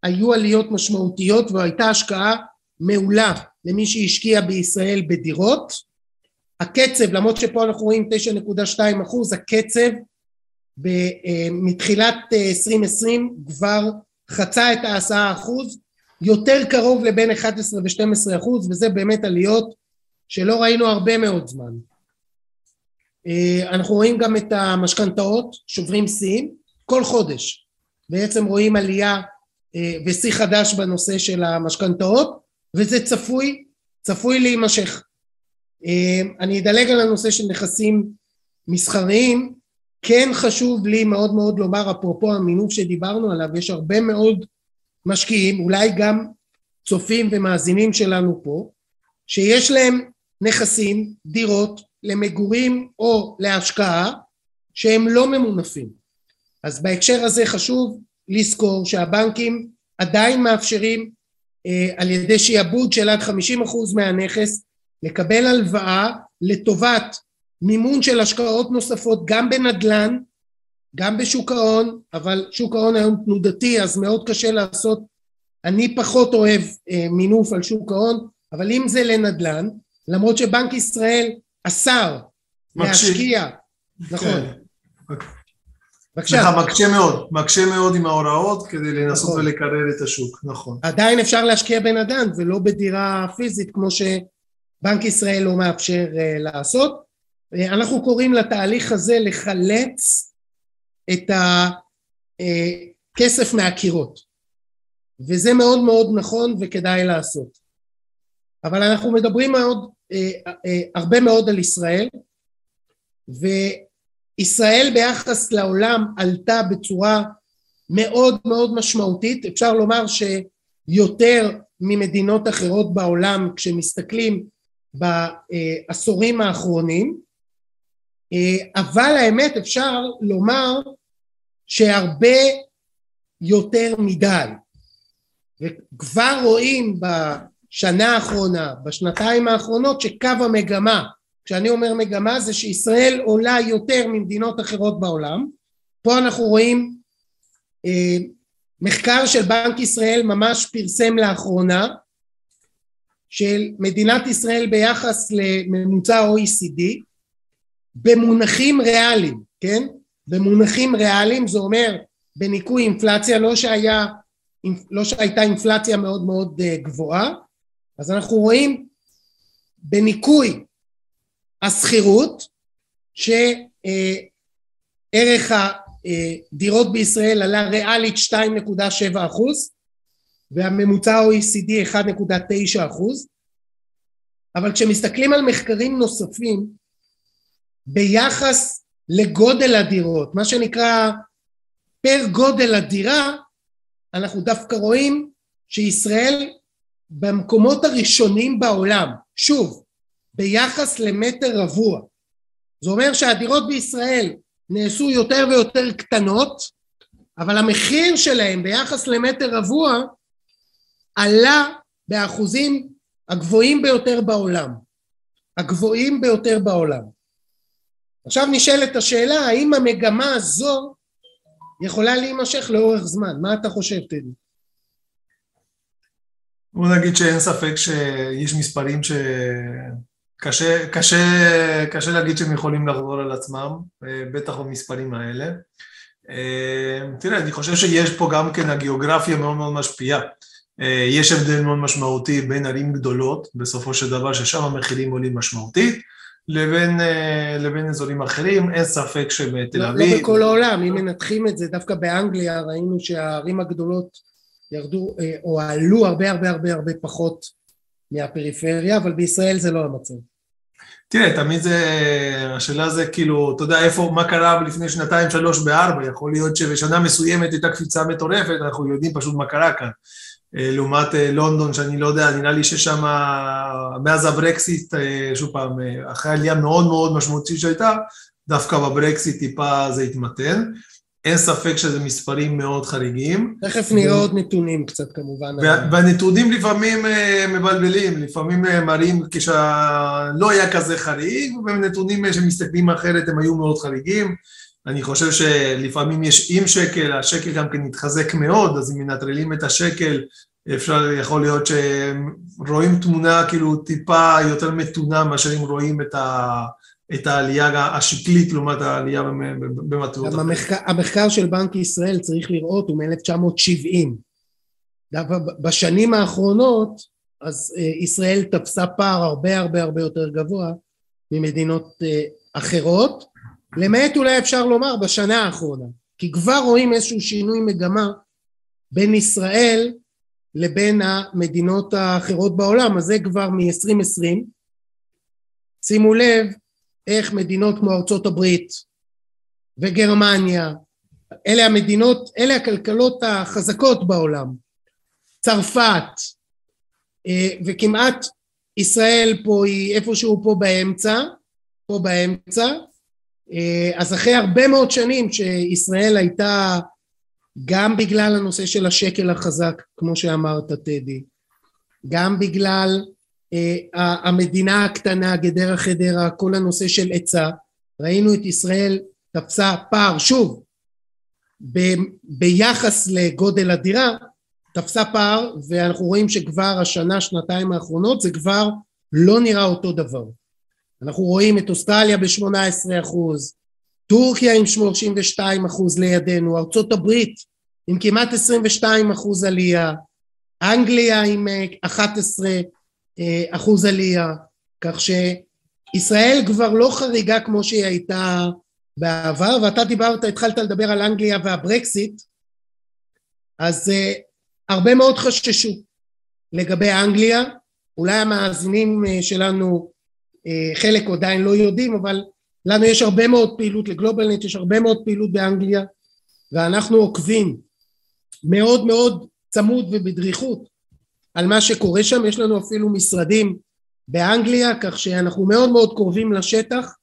[SPEAKER 3] היו עליות משמעותיות והייתה השקעה מעולה למי שהשקיע בישראל בדירות. הקצב, למרות שפה אנחנו רואים 9.2 אחוז, הקצב מתחילת 2020 כבר חצה את העשרה אחוז, יותר קרוב לבין 11 ו-12 אחוז, וזה באמת עליות שלא ראינו הרבה מאוד זמן. אנחנו רואים גם את המשכנתאות שוברים שיאים כל חודש, בעצם רואים עלייה ושיא חדש בנושא של המשכנתאות, וזה צפוי, צפוי להימשך. אני אדלג על הנושא של נכסים מסחריים, כן חשוב לי מאוד מאוד לומר, אפרופו המינוף שדיברנו עליו, יש הרבה מאוד משקיעים, אולי גם צופים ומאזינים שלנו פה, שיש להם נכסים, דירות, למגורים או להשקעה, שהם לא ממונפים. אז בהקשר הזה חשוב לזכור שהבנקים עדיין מאפשרים אה, על ידי שיעבוד של עד 50% מהנכס לקבל הלוואה לטובת מימון של השקעות נוספות גם בנדל"ן, גם בשוק ההון, אבל שוק ההון היום תנודתי אז מאוד קשה לעשות, אני פחות אוהב אה, מינוף על שוק ההון, אבל אם זה לנדל"ן, למרות שבנק ישראל אסר להשקיע, נכון. כן.
[SPEAKER 4] בבקשה. סליחה, מקשה מאוד, מקשה מאוד עם ההוראות כדי לנסות נכון. ולקרר את השוק, נכון.
[SPEAKER 3] עדיין אפשר להשקיע בנדל"ן ולא בדירה פיזית כמו שבנק ישראל לא מאפשר uh, לעשות. אנחנו קוראים לתהליך הזה לחלץ את הכסף uh, מהקירות וזה מאוד מאוד נכון וכדאי לעשות. אבל אנחנו מדברים מאוד, uh, uh, הרבה מאוד על ישראל ו... ישראל ביחס לעולם עלתה בצורה מאוד מאוד משמעותית, אפשר לומר שיותר ממדינות אחרות בעולם כשמסתכלים בעשורים האחרונים, אבל האמת אפשר לומר שהרבה יותר מדי, וכבר רואים בשנה האחרונה, בשנתיים האחרונות, שקו המגמה כשאני אומר מגמה זה שישראל עולה יותר ממדינות אחרות בעולם. פה אנחנו רואים אה, מחקר של בנק ישראל ממש פרסם לאחרונה של מדינת ישראל ביחס לממוצע OECD במונחים ריאליים, כן? במונחים ריאליים זה אומר בניכוי אינפלציה לא שהיה לא שהייתה אינפלציה מאוד מאוד אה, גבוהה אז אנחנו רואים בניכוי השכירות שערך הדירות בישראל עלה ריאלית 2.7 אחוז והממוצע OECD 1.9 אחוז אבל כשמסתכלים על מחקרים נוספים ביחס לגודל הדירות מה שנקרא פר גודל הדירה אנחנו דווקא רואים שישראל במקומות הראשונים בעולם שוב ביחס למטר רבוע. זה אומר שהדירות בישראל נעשו יותר ויותר קטנות, אבל המחיר שלהם ביחס למטר רבוע עלה באחוזים הגבוהים ביותר בעולם. הגבוהים ביותר בעולם. עכשיו נשאלת השאלה האם המגמה הזו יכולה להימשך לאורך זמן, מה אתה חושב טדי?
[SPEAKER 4] בוא נגיד שאין ספק שיש מספרים ש... קשה, קשה, קשה להגיד שהם יכולים לחזור על עצמם, אה, בטח במספרים האלה. אה, תראה, אני חושב שיש פה גם כן הגיאוגרפיה מאוד מאוד משפיעה. אה, יש הבדל מאוד משמעותי בין ערים גדולות, בסופו של דבר ששם המחירים עולים משמעותית, לבין, לבין אזורים אחרים, אין ספק שבתל לא, אביב...
[SPEAKER 3] לא בכל העולם, אם מנתחים את זה, דווקא באנגליה ראינו שהערים הגדולות ירדו או עלו הרבה הרבה הרבה הרבה פחות מהפריפריה, אבל בישראל זה לא המצב.
[SPEAKER 4] תראה, תמיד זה, השאלה זה כאילו, אתה יודע איפה, מה קרה לפני שנתיים, שלוש, בארבע, יכול להיות שבשנה מסוימת הייתה קפיצה מטורפת, אנחנו יודעים פשוט מה קרה כאן. אה, לעומת אה, לונדון, שאני לא יודע, נראה לי ששם, מאז הברקסיט, אה, שוב פעם, אחרי עלייה מאוד מאוד משמעותית שהייתה, דווקא בברקסיט טיפה זה התמתן. אין ספק שזה מספרים מאוד חריגים.
[SPEAKER 3] תכף נראה עוד נתונים קצת כמובן.
[SPEAKER 4] והנתונים לפעמים אה, מבלבלים, לפעמים אה, מראים כשלא היה כזה חריג, ונתונים שמסתכלים אחרת הם היו מאוד חריגים. אני חושב שלפעמים יש עם שקל, השקל גם כן מתחזק מאוד, אז אם מנטרלים את השקל, אפשר, יכול להיות שרואים תמונה כאילו טיפה יותר מתונה מאשר אם רואים את, ה, את העלייה השקלית לעומת העלייה במטרות.
[SPEAKER 3] המחקר, המחקר של בנק ישראל צריך לראות הוא מ-1970. בשנים האחרונות אז אה, ישראל תפסה פער הרבה הרבה הרבה יותר גבוה ממדינות אה, אחרות, למעט אולי אפשר לומר בשנה האחרונה, כי כבר רואים איזשהו שינוי מגמה בין ישראל לבין המדינות האחרות בעולם, אז זה כבר מ-2020. שימו לב איך מדינות כמו ארצות הברית וגרמניה, אלה המדינות, אלה הכלכלות החזקות בעולם, צרפת, אה, וכמעט ישראל פה היא איפשהו פה באמצע, פה באמצע, אז אחרי הרבה מאוד שנים שישראל הייתה גם בגלל הנושא של השקל החזק, כמו שאמרת טדי, גם בגלל uh, המדינה הקטנה, גדרה חדרה, כל הנושא של היצע, ראינו את ישראל תפסה פער, שוב, ב, ביחס לגודל הדירה, תפסה פער, ואנחנו רואים שכבר השנה, שנתיים האחרונות, זה כבר לא נראה אותו דבר. אנחנו רואים את אוסטרליה ב-18 אחוז, טורקיה עם 32 אחוז לידינו, ארצות הברית עם כמעט 22 אחוז עלייה, אנגליה עם 11 אה, אה, אחוז עלייה, כך שישראל כבר לא חריגה כמו שהיא הייתה בעבר, ואתה דיברת, התחלת לדבר על אנגליה והברקסיט, אז uh, הרבה מאוד חששו לגבי אנגליה, אולי המאזינים שלנו uh, חלק עדיין לא יודעים, אבל לנו יש הרבה מאוד פעילות לגלובלנט, יש הרבה מאוד פעילות באנגליה, ואנחנו עוקבים מאוד מאוד צמוד ובדריכות על מה שקורה שם, יש לנו אפילו משרדים באנגליה, כך שאנחנו מאוד מאוד קרובים לשטח,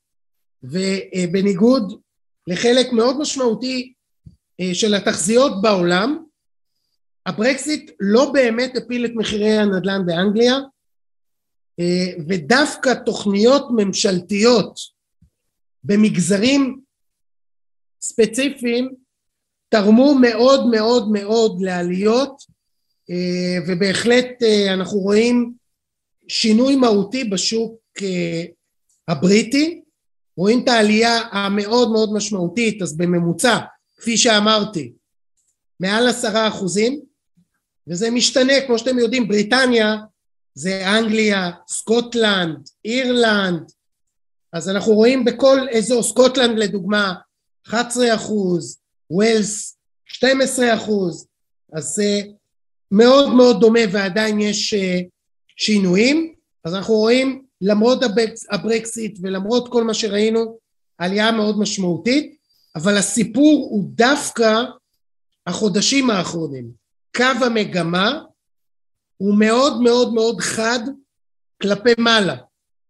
[SPEAKER 3] ובניגוד לחלק מאוד משמעותי אה, של התחזיות בעולם, הברקזיט לא באמת הפיל את מחירי הנדל"ן באנגליה, אה, ודווקא תוכניות ממשלתיות במגזרים ספציפיים תרמו מאוד מאוד מאוד לעליות אה, ובהחלט אה, אנחנו רואים שינוי מהותי בשוק אה, הבריטי, רואים את העלייה המאוד מאוד משמעותית, אז בממוצע, כפי שאמרתי, מעל עשרה אחוזים, וזה משתנה, כמו שאתם יודעים, בריטניה זה אנגליה, סקוטלנד, אירלנד, אז אנחנו רואים בכל אזור, סקוטלנד לדוגמה, 11 אחוז, וויילס 12 אחוז, אז זה מאוד מאוד דומה ועדיין יש אה, שינויים, אז אנחנו רואים למרות הברקסיט ולמרות כל מה שראינו עלייה מאוד משמעותית, אבל הסיפור הוא דווקא החודשים האחרונים. קו המגמה הוא מאוד מאוד מאוד חד כלפי מעלה.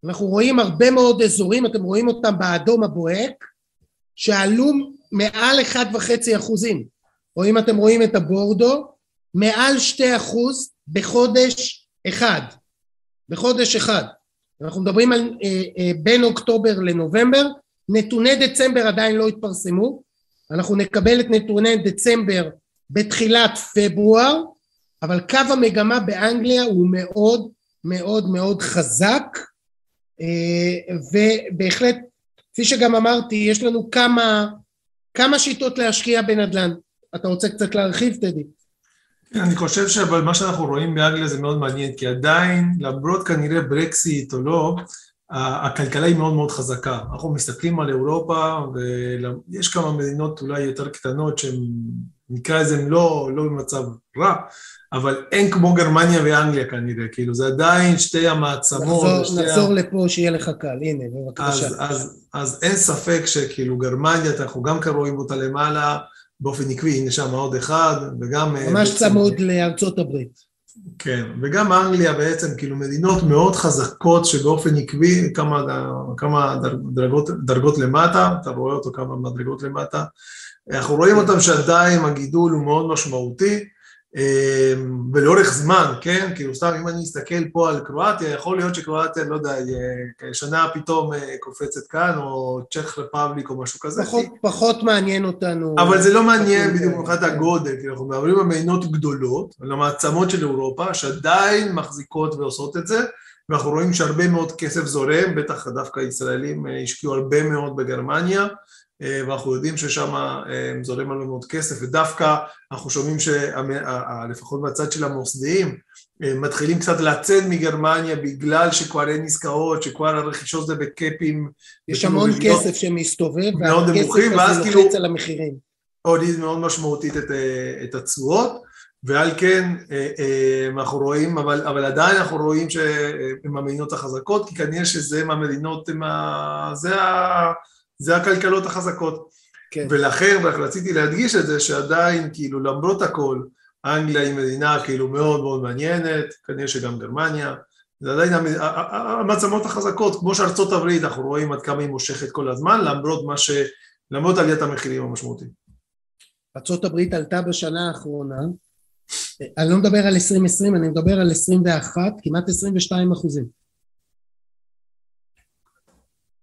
[SPEAKER 3] אנחנו רואים הרבה מאוד אזורים, אתם רואים אותם באדום הבוהק, שעלו מעל אחד וחצי אחוזים, או אם אתם רואים את הבורדו, מעל שתי אחוז בחודש אחד, בחודש אחד. אנחנו מדברים על אה, אה, בין אוקטובר לנובמבר, נתוני דצמבר עדיין לא התפרסמו, אנחנו נקבל את נתוני דצמבר בתחילת פברואר, אבל קו המגמה באנגליה הוא מאוד מאוד מאוד חזק, אה, ובהחלט, כפי שגם אמרתי, יש לנו כמה, כמה שיטות להשקיע בנדל"ן. אתה רוצה קצת להרחיב, טדי?
[SPEAKER 4] אני חושב שמה שאנחנו רואים באנגליה זה מאוד מעניין, כי עדיין, למרות כנראה ברקסיט או לא, הכלכלה היא מאוד מאוד חזקה. אנחנו מסתכלים על אירופה, ויש כמה מדינות אולי יותר קטנות שהן, נקרא לזה, הן לא, לא במצב רע, אבל אין כמו גרמניה ואנגליה כנראה, כאילו זה עדיין שתי המעצמות.
[SPEAKER 3] נחזור, נחזור ה... לפה שיהיה לך קל, הנה, בבקשה.
[SPEAKER 4] אז, אז, אז אין ספק שכאילו גרמניה, אנחנו גם רואים אותה למעלה, באופן עקבי, הנה שם עוד אחד, וגם...
[SPEAKER 3] אה, ממש בעצם, צמוד לארצות הברית.
[SPEAKER 4] כן, וגם אנגליה בעצם, כאילו מדינות מאוד חזקות שבאופן עקבי, כמה, כמה דרגות, דרגות למטה, אתה רואה אותו כמה מדרגות למטה, אנחנו רואים אותם שעדיין הגידול הוא מאוד משמעותי, ולאורך זמן, כן? כאילו סתם אם אני אסתכל פה על קרואטיה, יכול להיות שקרואטיה, לא יודע, שנה פתאום אה, קופצת כאן, או צ'ך רפבליק או משהו כזה.
[SPEAKER 3] פחות, פחות מעניין אותנו.
[SPEAKER 4] אבל זה לא מעניין בדיוק מבחינת הגודל, כי אנחנו מדברים על מדינות גדולות, על המעצמות של אירופה, שעדיין מחזיקות ועושות את זה, ואנחנו רואים שהרבה מאוד כסף זורם, בטח דווקא ישראלים אה, השקיעו הרבה מאוד בגרמניה, ואנחנו יודעים ששם אה, זורם הרבה מאוד כסף, ודווקא אנחנו שומעים שלפחות מהצד של המוסדיים, מתחילים קצת לצאת מגרמניה בגלל שכבר אין עסקאות, שכבר הרכישות זה בקאפים.
[SPEAKER 3] יש המון כסף שמסתובב, והכסף הזה כאילו לוחץ על המחירים.
[SPEAKER 4] הוריד מאוד משמעותית את התשואות. ועל כן אה, אה, אנחנו רואים, אבל, אבל עדיין אנחנו רואים שהן המדינות החזקות, כי כנראה שזה מהמדינות, מה, זה, ה, זה הכלכלות החזקות. כן. ולכן, רק רציתי להדגיש את זה, שעדיין, כאילו, למרות הכל, אנגליה היא מדינה כאילו מאוד מאוד מעניינת, כנראה שגם גרמניה, זה עדיין המעצמות החזקות, כמו שארצות הברית, אנחנו רואים עד כמה היא מושכת כל הזמן, למרות מה ש... למרות עליית המחירים המשמעותיים.
[SPEAKER 3] ארצות הברית עלתה בשנה האחרונה אני לא מדבר על 2020, אני מדבר על 21, כמעט 22 אחוזים.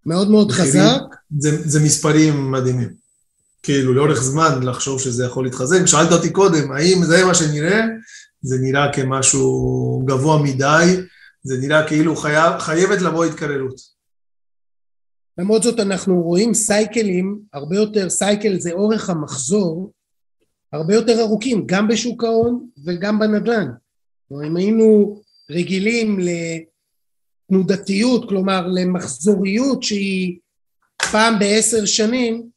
[SPEAKER 3] מאוד מאוד חזק.
[SPEAKER 4] זה, זה מספרים מדהימים. כאילו, לאורך זמן לחשוב שזה יכול להתחזק. שאלת אותי קודם, האם זה מה שנראה? זה נראה כמשהו גבוה מדי, זה נראה כאילו חייב, חייבת לבוא התקררות.
[SPEAKER 3] למרות זאת אנחנו רואים סייקלים, הרבה יותר, סייקל זה אורך המחזור, הרבה יותר ארוכים, גם בשוק ההון וגם בנדל"ן. כלומר, אם היינו רגילים לתנודתיות, כלומר למחזוריות שהיא פעם בעשר שנים,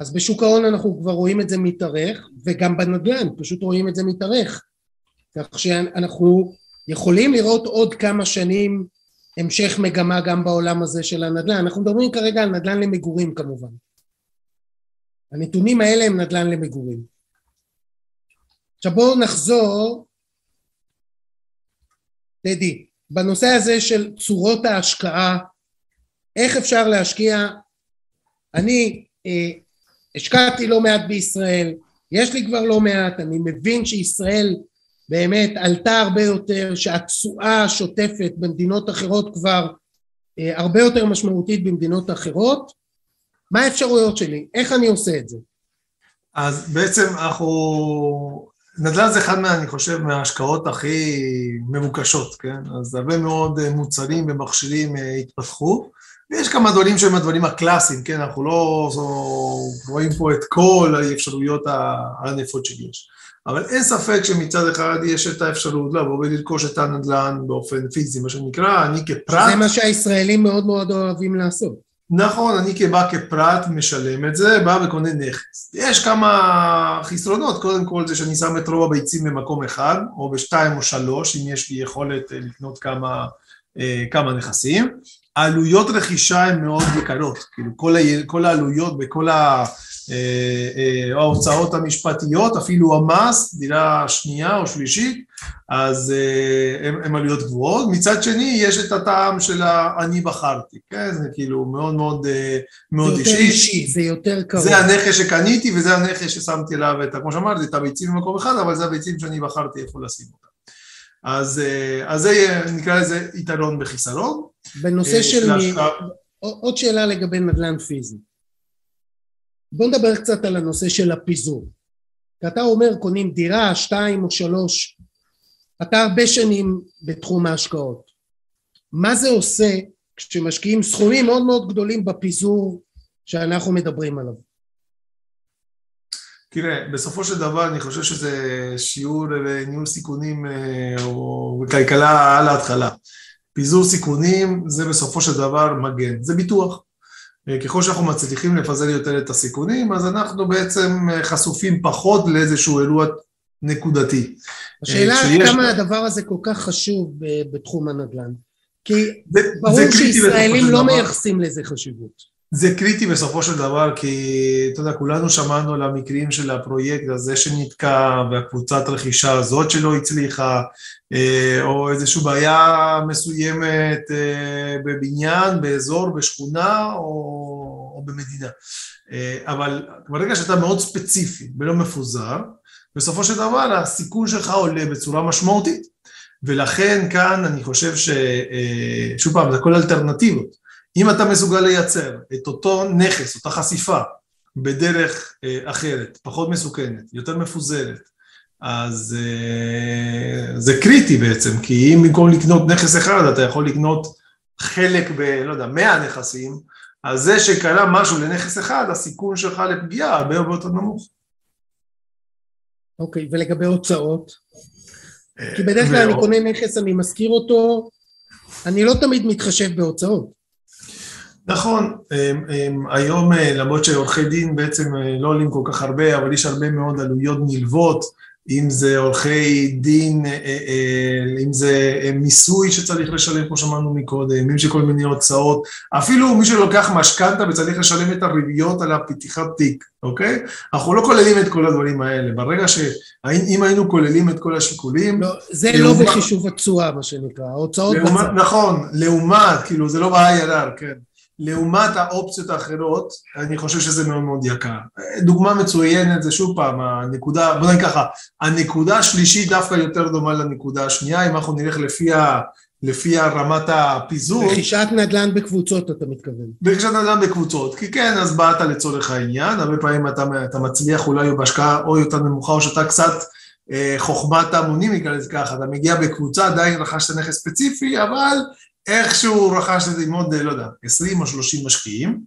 [SPEAKER 3] אז בשוק ההון אנחנו כבר רואים את זה מתארך, וגם בנדל"ן פשוט רואים את זה מתארך. כך שאנחנו יכולים לראות עוד כמה שנים המשך מגמה גם בעולם הזה של הנדל"ן. אנחנו מדברים כרגע על נדל"ן למגורים כמובן. הנתונים האלה הם נדל"ן למגורים. עכשיו בואו נחזור, דדי, בנושא הזה של צורות ההשקעה, איך אפשר להשקיע, אני אה, השקעתי לא מעט בישראל, יש לי כבר לא מעט, אני מבין שישראל באמת עלתה הרבה יותר, שהתשואה השוטפת במדינות אחרות כבר אה, הרבה יותר משמעותית במדינות אחרות, מה האפשרויות שלי? איך אני עושה את זה?
[SPEAKER 4] אז בעצם אנחנו נדל"ן זה אחד מה, אני חושב, מההשקעות הכי מבוקשות, כן? אז הרבה מאוד אה, מוצרים ומכשירים אה, התפתחו, ויש כמה דברים שהם הדברים הקלאסיים, כן? אנחנו לא רואים פה את כל האפשרויות הענפות שיש. אבל אין ספק שמצד אחד יש את האפשרות לבוא ולרכוש את הנדל"ן באופן פיזי, מה שנקרא, אני כפרט...
[SPEAKER 3] זה מה שהישראלים מאוד מאוד אוהבים לעשות.
[SPEAKER 4] נכון, אני כבא כפרט משלם את זה, בא וקונה נכס. יש כמה חסרונות, קודם כל זה שאני שם את רוב הביצים במקום אחד, או בשתיים או שלוש, אם יש לי יכולת אה, לקנות כמה, אה, כמה נכסים. העלויות רכישה הן מאוד יקרות, כאילו כל, כל העלויות וכל ה... אה, אה, ההוצאות המשפטיות, אפילו המס, דירה שנייה או שלישית, אז אה, הן עלויות גבוהות. מצד שני, יש את הטעם של ה"אני בחרתי", כן? זה כאילו מאוד מאוד מאוד
[SPEAKER 3] אישי. זה יותר אישי, זה יותר קרוב.
[SPEAKER 4] זה הנכס שקניתי וזה הנכס ששמתי עליו, את, כמו שאמרתי, את הביצים במקום אחד, אבל זה הביצים שאני בחרתי איפה לשים אותם. אז, אז זה נקרא לזה יתרון בחיסרון.
[SPEAKER 3] בנושא של... של עוד שאלה לגבי נדל"ן פיזי. בוא נדבר קצת על הנושא של הפיזור. כי אתה אומר קונים דירה, שתיים או שלוש, אתה הרבה שנים בתחום ההשקעות. מה זה עושה כשמשקיעים סכומים מאוד מאוד גדולים בפיזור שאנחנו מדברים עליו?
[SPEAKER 4] תראה, בסופו של דבר אני חושב שזה שיעור ניהול סיכונים אה, או כלכלה על ההתחלה. פיזור סיכונים זה בסופו של דבר מגן, זה ביטוח. אה, ככל שאנחנו מצליחים לפזר יותר את הסיכונים, אז אנחנו בעצם אה, חשופים פחות לאיזשהו אירוע נקודתי.
[SPEAKER 3] השאלה עד אה, כמה הדבר הזה כל כך חשוב בתחום הנדל"ן. כי זה, ברור זה שישראלים לא מייחסים לזה חשיבות.
[SPEAKER 4] זה קריטי בסופו של דבר, כי אתה יודע, כולנו שמענו על המקרים של הפרויקט הזה שנתקע, והקבוצת רכישה הזאת שלא הצליחה, אה, או איזושהי בעיה מסוימת אה, בבניין, באזור, בשכונה או, או במדינה. אה, אבל ברגע שאתה מאוד ספציפי ולא מפוזר, בסופו של דבר הסיכון שלך עולה בצורה משמעותית. ולכן כאן אני חושב ש... שוב פעם, זה הכל אלטרנטיבות. אם אתה מסוגל לייצר את אותו נכס, אותה חשיפה, בדרך אה, אחרת, פחות מסוכנת, יותר מפוזרת, אז אה, זה קריטי בעצם, כי אם במקום לקנות נכס אחד אתה יכול לקנות חלק ב... לא יודע, מאה נכסים, אז זה שקרה משהו לנכס אחד, הסיכון שלך לפגיעה הרבה הרבה יותר נמוך.
[SPEAKER 3] אוקיי, ולגבי הוצאות? אה, כי בדרך כלל אני קונה נכס, אני משכיר אותו, אני לא תמיד מתחשב בהוצאות.
[SPEAKER 4] נכון, היום אה, למרות שעורכי דין בעצם אה, לא עולים כל כך הרבה, אבל יש הרבה מאוד עלויות נלוות, אם זה עורכי דין, אם זה מיסוי שצריך לשלם, כמו שאמרנו מקודם, אם זה כל מיני הוצאות, אפילו מי שלוקח משכנתה וצריך לשלם את הריביות על הפתיחת תיק, אוקיי? אנחנו לא כוללים את כל הדברים האלה. ברגע ש... אם היינו כוללים את כל השיקולים...
[SPEAKER 3] לא, זה לא בחישוב התשואה, מה שנקרא, ההוצאות...
[SPEAKER 4] לעומת, נכון, לעומת, כאילו, זה לא ב-IRR, כן. לעומת האופציות האחרות, אני חושב שזה מאוד מאוד יקר. דוגמה מצוינת זה שוב פעם, הנקודה, בוא נגיד ככה, הנקודה השלישית דווקא יותר דומה לנקודה השנייה, אם אנחנו נלך לפי ה... לפי רמת הפיזור.
[SPEAKER 3] רכישת נדל"ן בקבוצות אתה מתכוון.
[SPEAKER 4] רכישת נדל"ן בקבוצות, כי כן, אז באת לצורך העניין, הרבה פעמים אתה, אתה מצליח אולי בהשקעה או יותר נמוכה, או שאתה קצת אה, חוכמת המונים, נקרא לזה ככה, אתה מגיע בקבוצה, עדיין רכשת נכס ספציפי, אבל איכשהו רכשת את זה עם עוד, לא יודע, 20 או 30 משקיעים.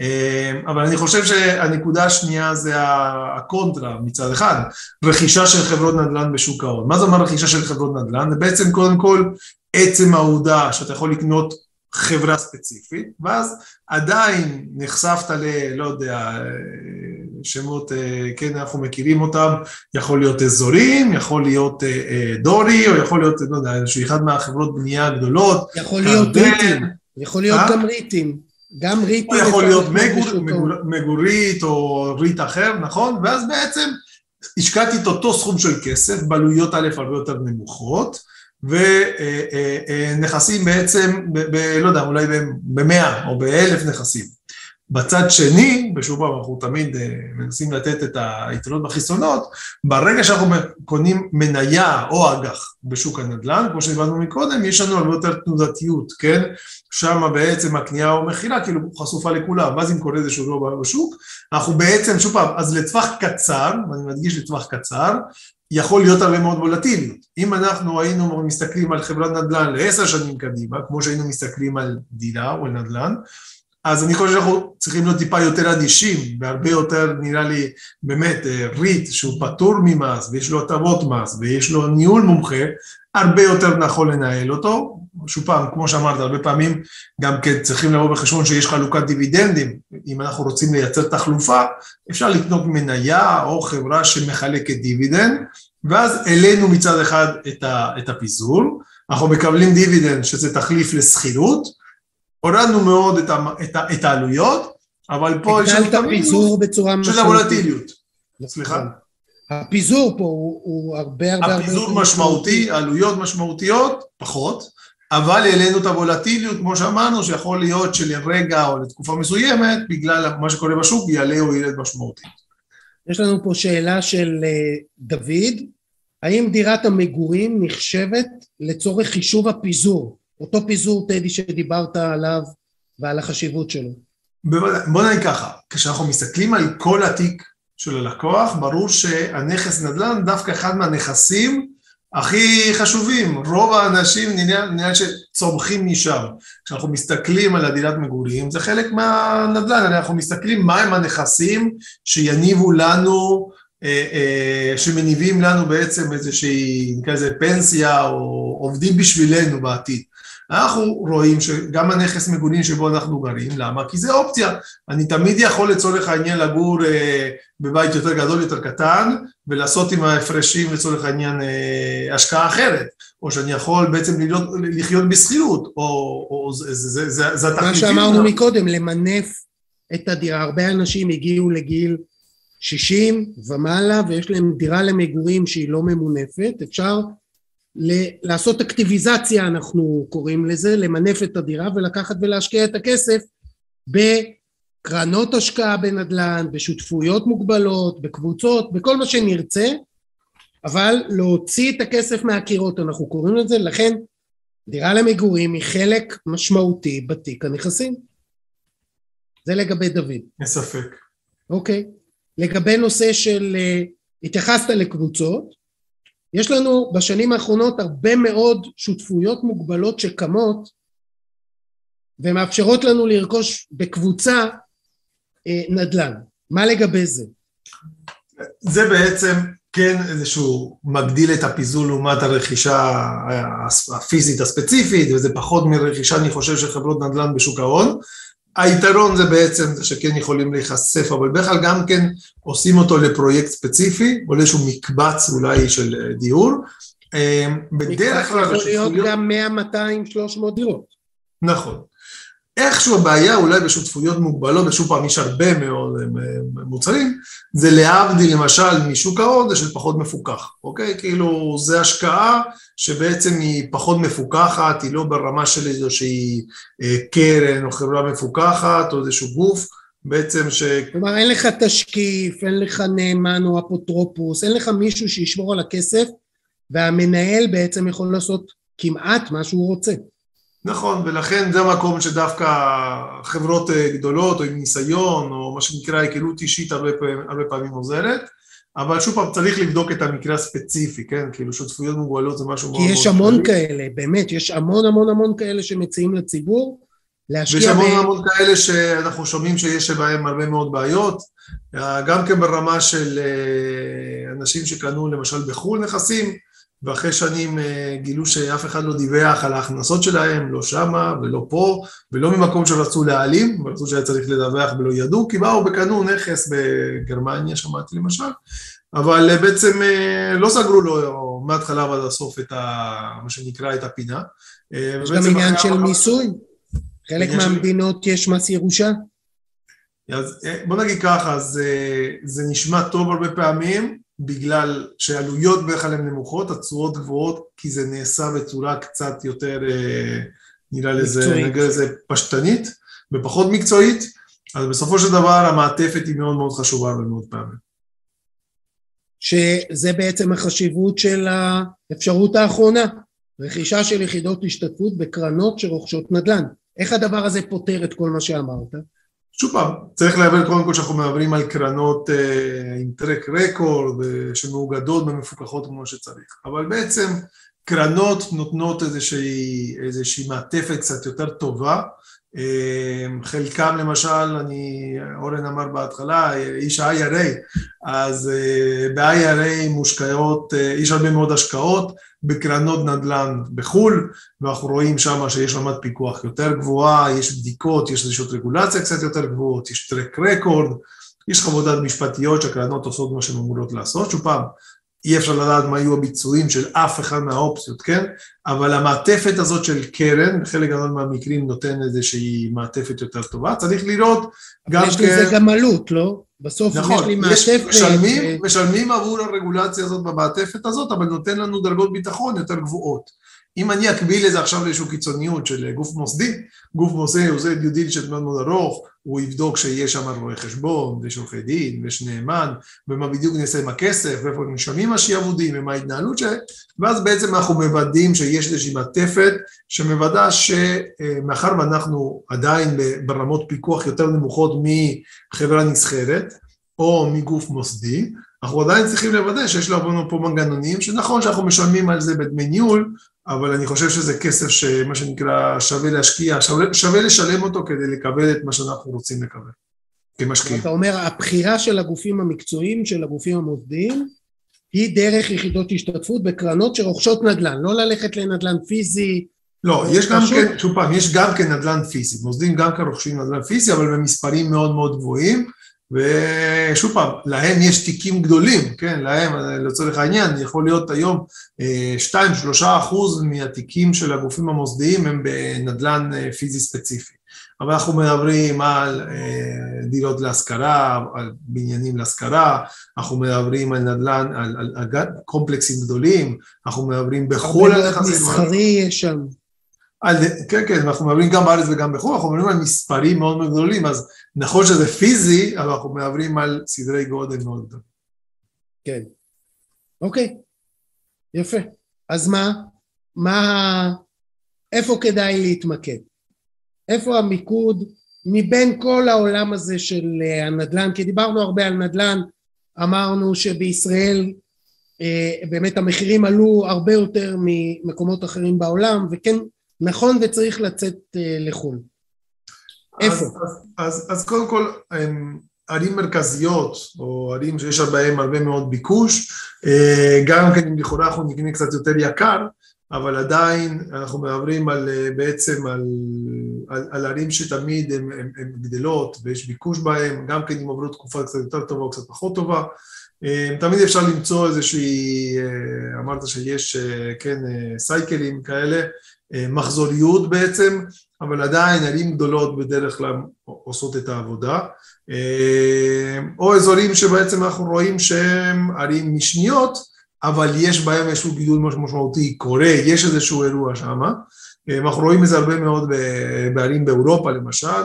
[SPEAKER 4] אה, אבל אני חושב שהנקודה השנייה זה הקונטרה מצד אחד, רכישה של חברות נדל"ן בשוק ההון. מה זה אומר רכישה של חברות נדל"ן? זה בעצם קודם כל עצם העובדה שאתה יכול לקנות חברה ספציפית, ואז עדיין נחשפת ל... לא יודע, שמות, אה, כן, אנחנו מכירים אותם, יכול להיות אזורים, יכול להיות אה, אה, דורי, או יכול להיות, לא יודע, איזשהו אחד מהחברות בנייה הגדולות.
[SPEAKER 3] יכול להיות ריטים, יכול להיות גם ריטים. גם ריטים.
[SPEAKER 4] או יכול להיות מגור, מגור, מגורית או ריט אחר, נכון? ואז בעצם השקעתי את אותו סכום של כסף, בעלויות א' הרבה יותר נמוכות, ונכסים בעצם, ב, ב, לא יודע, אולי במאה או באלף נכסים. בצד שני, ושוב פעם אנחנו תמיד אה, מנסים לתת את היתרונות בחיסונות, ברגע שאנחנו קונים מניה או אג"ח בשוק הנדל"ן, כמו שדיברנו מקודם, יש לנו הרבה יותר תנודתיות, כן? שם בעצם הקנייה או מכירה כאילו חשופה לכולם, ואז אם קורה איזשהו לא בשוק, אנחנו בעצם, שוב פעם, אז לטווח קצר, ואני מדגיש לטווח קצר, יכול להיות הרבה מאוד וולטיליות. אם אנחנו היינו מסתכלים על חברת נדל"ן לעשר שנים קדימה, כמו שהיינו מסתכלים על דירה או על נדל"ן, אז אני חושב שאנחנו צריכים להיות טיפה יותר אדישים, והרבה יותר נראה לי באמת אה, ריט שהוא פטור ממס ויש לו הטבות מס ויש לו ניהול מומחה, הרבה יותר נכון לנהל אותו. שוב פעם, כמו שאמרת, הרבה פעמים גם כן צריכים לבוא בחשבון שיש חלוקת דיבידנדים. אם אנחנו רוצים לייצר תחלופה, אפשר לקנות מניה או חברה שמחלקת דיבידנד, ואז העלינו מצד אחד את הפיזור, אנחנו מקבלים דיבידנד שזה תחליף לשכירות, הורדנו מאוד את, ה, את, ה, את העלויות, אבל פה
[SPEAKER 3] יש... הגדלת פיזור בצורה
[SPEAKER 4] משמעותית. של הוולטיליות. סליחה?
[SPEAKER 3] הפיזור פה הוא, הוא הרבה הרבה
[SPEAKER 4] הרבה... הפיזור משמעותי, עלויות משמעותיות, פחות, אבל העלינו את הוולטיליות, כמו שאמרנו, שיכול להיות שלרגע או לתקופה מסוימת, בגלל מה שקורה בשוק, יעלה או ירד משמעותית.
[SPEAKER 3] יש לנו פה שאלה של אה, דוד, האם דירת המגורים נחשבת לצורך חישוב הפיזור? אותו פיזור טדי שדיברת עליו ועל החשיבות שלו.
[SPEAKER 4] בוא נגיד ככה, כשאנחנו מסתכלים על כל התיק של הלקוח, ברור שהנכס נדל"ן דווקא אחד מהנכסים הכי חשובים. רוב האנשים נראה שצומחים משם. כשאנחנו מסתכלים על הדירת מגורים, זה חלק מהנדל"ן, אנחנו מסתכלים מהם הנכסים שיניבו לנו, אה, אה, שמניבים לנו בעצם איזושהי, נקרא לזה פנסיה, או עובדים בשבילנו בעתיד. אנחנו רואים שגם הנכס מגורים שבו אנחנו גרים, למה? כי זה אופציה. אני תמיד יכול לצורך העניין לגור אה, בבית יותר גדול, יותר קטן, ולעשות עם ההפרשים לצורך העניין אה, השקעה אחרת, או שאני יכול בעצם להיות, לחיות בשכירות, או, או זה, זה, זה, זה
[SPEAKER 3] התחליפים. מה שאמרנו מקודם, למנף את הדירה. הרבה אנשים הגיעו לגיל 60 ומעלה, ויש להם דירה למגורים שהיא לא ממונפת, אפשר לעשות אקטיביזציה אנחנו קוראים לזה, למנף את הדירה ולקחת ולהשקיע את הכסף בקרנות השקעה בנדל"ן, בשותפויות מוגבלות, בקבוצות, בכל מה שנרצה, אבל להוציא את הכסף מהקירות, אנחנו קוראים לזה, לכן דירה למגורים היא חלק משמעותי בתיק הנכסים. זה לגבי דוד.
[SPEAKER 4] אין ספק.
[SPEAKER 3] אוקיי. לגבי נושא של, אה, התייחסת לקבוצות, יש לנו בשנים האחרונות הרבה מאוד שותפויות מוגבלות שקמות ומאפשרות לנו לרכוש בקבוצה אה, נדל"ן. מה לגבי זה?
[SPEAKER 4] זה בעצם כן איזשהו מגדיל את הפיזור לעומת הרכישה הפיזית הספציפית, וזה פחות מרכישה, אני חושב, של חברות נדל"ן בשוק ההון. היתרון זה בעצם שכן יכולים להיחשף, אבל בדרך כלל גם כן עושים אותו לפרויקט ספציפי, או לאיזשהו מקבץ אולי של דיור.
[SPEAKER 3] אה, בדרך כלל... מקבץ יכול להיות גם 100, 200, 300 דירות.
[SPEAKER 4] נכון. איכשהו הבעיה אולי בשותפויות מוגבלות, ושוב פעם יש הרבה מאוד אה, מוצרים, זה להבדיל למשל משוק ההון, זה של פחות מפוקח, אוקיי? כאילו זה השקעה שבעצם היא פחות מפוקחת, היא לא ברמה של איזושהי אה, קרן או חברה מפוקחת או איזשהו גוף, בעצם ש...
[SPEAKER 3] כלומר אין לך תשקיף, אין לך נאמן או אפוטרופוס, אין לך מישהו שישמור על הכסף והמנהל בעצם יכול לעשות כמעט מה שהוא רוצה.
[SPEAKER 4] נכון, ולכן זה המקום שדווקא חברות אה, גדולות או עם ניסיון או מה שנקרא היכרות אישית הרבה פעמים, הרבה פעמים עוזרת, אבל שוב פעם צריך לבדוק את המקרה הספציפי, כן? כאילו שותפויות מוגבלות זה משהו מאוד
[SPEAKER 3] מאוד... כי יש המון כאלה, באמת, יש המון המון המון כאלה שמציעים לציבור להשקיע...
[SPEAKER 4] ויש המון ב... המון כאלה שאנחנו שומעים שיש בהם הרבה מאוד בעיות, גם כן ברמה של אה, אנשים שקנו למשל בחו"ל נכסים, ואחרי שנים אה, גילו שאף אחד לא דיווח על ההכנסות שלהם, לא שמה ולא פה, ולא ממקום שרצו להעלים, רצו שהיה צריך לדווח ולא ידעו, כי באו וקנו נכס בגרמניה, שמעתי למשל, אבל אה, בעצם אה, לא סגרו לו מההתחלה ועד הסוף את ה... מה שנקרא את הפינה.
[SPEAKER 3] יש גם עניין של מיסוי, חלק מהמדינות של... יש מס ירושה.
[SPEAKER 4] אז בוא נגיד ככה, זה, זה נשמע טוב הרבה פעמים, בגלל שעלויות בדרך כלל הן נמוכות, התשואות גבוהות, כי זה נעשה בצורה קצת יותר, אה, נראה לזה, נגיד לזה פשטנית ופחות מקצועית, אז בסופו של דבר המעטפת היא מאוד מאוד חשובה הרבה מאוד פעמים.
[SPEAKER 3] שזה בעצם החשיבות של האפשרות האחרונה, רכישה של יחידות השתתפות בקרנות שרוכשות נדל"ן. איך הדבר הזה פותר את כל מה שאמרת?
[SPEAKER 4] שוב פעם, צריך להבין קודם כל שאנחנו מדברים על קרנות אה, עם טרק רקורד אה, שמאוגדות ומפוקחות כמו שצריך, אבל בעצם קרנות נותנות איזושהי, איזושהי מעטפת קצת יותר טובה, אה, חלקם למשל, אני, אורן אמר בהתחלה, איש ה-IRA, אז אה, ב-IRA מושקעות, אה, יש הרבה מאוד השקעות, בקרנות נדל"ן בחו"ל, ואנחנו רואים שם שיש רמת פיקוח יותר גבוהה, יש בדיקות, יש איזושהי רגולציה קצת יותר גבוהות, יש טרק רקורד, יש חוות דעת משפטיות שהקרנות עושות מה שהן אמורות לעשות, שוב פעם, אי אפשר לדעת מה יהיו הביצועים של אף אחד מהאופציות, כן? אבל המעטפת הזאת של קרן, בחלק גדול מהמקרים נותן איזושהי מעטפת יותר טובה, צריך לראות גם
[SPEAKER 3] כן... יש לזה גם עלות, לא? בסוף נכון, יש לי מעטפת...
[SPEAKER 4] משלמים, ו... משלמים עבור הרגולציה הזאת במעטפת הזאת, אבל נותן לנו דרגות ביטחון יותר גבוהות. אם אני אקביל לזה עכשיו לאיזושהי קיצוניות של גוף מוסדי, גוף מוסדי עושה דיו דיל של מאוד מאוד ארוך, הוא יבדוק שיש שם רואה חשבון, ויש עורכי דין, ויש נאמן, ומה בדיוק נעשה עם הכסף, ואיפה נשמים השעבודים, ומה ההתנהלות שלהם, ואז בעצם אנחנו מוודאים שיש איזושהי מעטפת שמוודא שמאחר ואנחנו עדיין ברמות פיקוח יותר נמוכות מחברה נסחרת, או מגוף מוסדי, אנחנו עדיין צריכים לוודא שיש לנו פה מנגנונים, שנכון שאנחנו משלמים על זה בדמי ניהול, אבל אני חושב שזה כסף שמה שנקרא שווה להשקיע, שווה, שווה לשלם אותו כדי לקבל את מה שאנחנו רוצים לקבל כמשקיעים.
[SPEAKER 3] אתה אומר, הבחירה של הגופים המקצועיים, של הגופים המוסדיים, היא דרך יחידות השתתפות בקרנות שרוכשות נדל"ן, לא ללכת לנדל"ן פיזי.
[SPEAKER 4] לא, יש גם כן, שוב פעם, יש גם כן נדל"ן פיזי, מוסדים גם כן רוכשים נדל"ן פיזי, אבל במספרים מאוד מאוד גבוהים, ושוב פעם, להם יש תיקים גדולים, כן, להם, לצורך העניין, יכול להיות היום 2-3 אה, אחוז מהתיקים של הגופים המוסדיים הם בנדל"ן אה, פיזי ספציפי. אבל אנחנו מדברים על אה, דירות להשכרה, על בניינים להשכרה, אנחנו מדברים על נדל"ן, על, על, על קומפלקסים גדולים, אנחנו מדברים בחו"ל
[SPEAKER 3] על נכסים. מסחרי יש שם.
[SPEAKER 4] על, כן, כן, אנחנו מדברים גם בארץ וגם בחו"ל, אנחנו מדברים על מספרים מאוד מאוד גדולים, אז נכון שזה פיזי, אבל אנחנו מדברים על סדרי גודל מאוד גדולים.
[SPEAKER 3] כן. אוקיי, יפה. אז מה? מה... איפה כדאי להתמקד? איפה המיקוד מבין כל העולם הזה של אה, הנדל"ן? כי דיברנו הרבה על נדל"ן, אמרנו שבישראל אה, באמת המחירים עלו הרבה יותר ממקומות אחרים בעולם, וכן נכון וצריך לצאת אה, לחו"ל. איפה?
[SPEAKER 4] אז, אז, אז, אז קודם כל, ערים מרכזיות, או ערים שיש בהן הרבה מאוד ביקוש, אה, גם כן אם לכאורה אנחנו נקנה קצת יותר יקר, אבל עדיין אנחנו מדברים על, בעצם על, על, על ערים שתמיד הן גדלות ויש ביקוש בהן, גם כן אם עוברות תקופה קצת יותר טובה או קצת פחות טובה, אה, תמיד אפשר למצוא איזושהי, אה, אמרת שיש, אה, כן, סייקלים כאלה, מחזוריות בעצם, אבל עדיין ערים גדולות בדרך כלל עושות את העבודה, או אזורים שבעצם אנחנו רואים שהם ערים משניות, אבל יש בהם איזשהו גידול משמעותי קורה, יש איזשהו אירוע שם, אנחנו רואים את זה הרבה מאוד בערים באירופה למשל,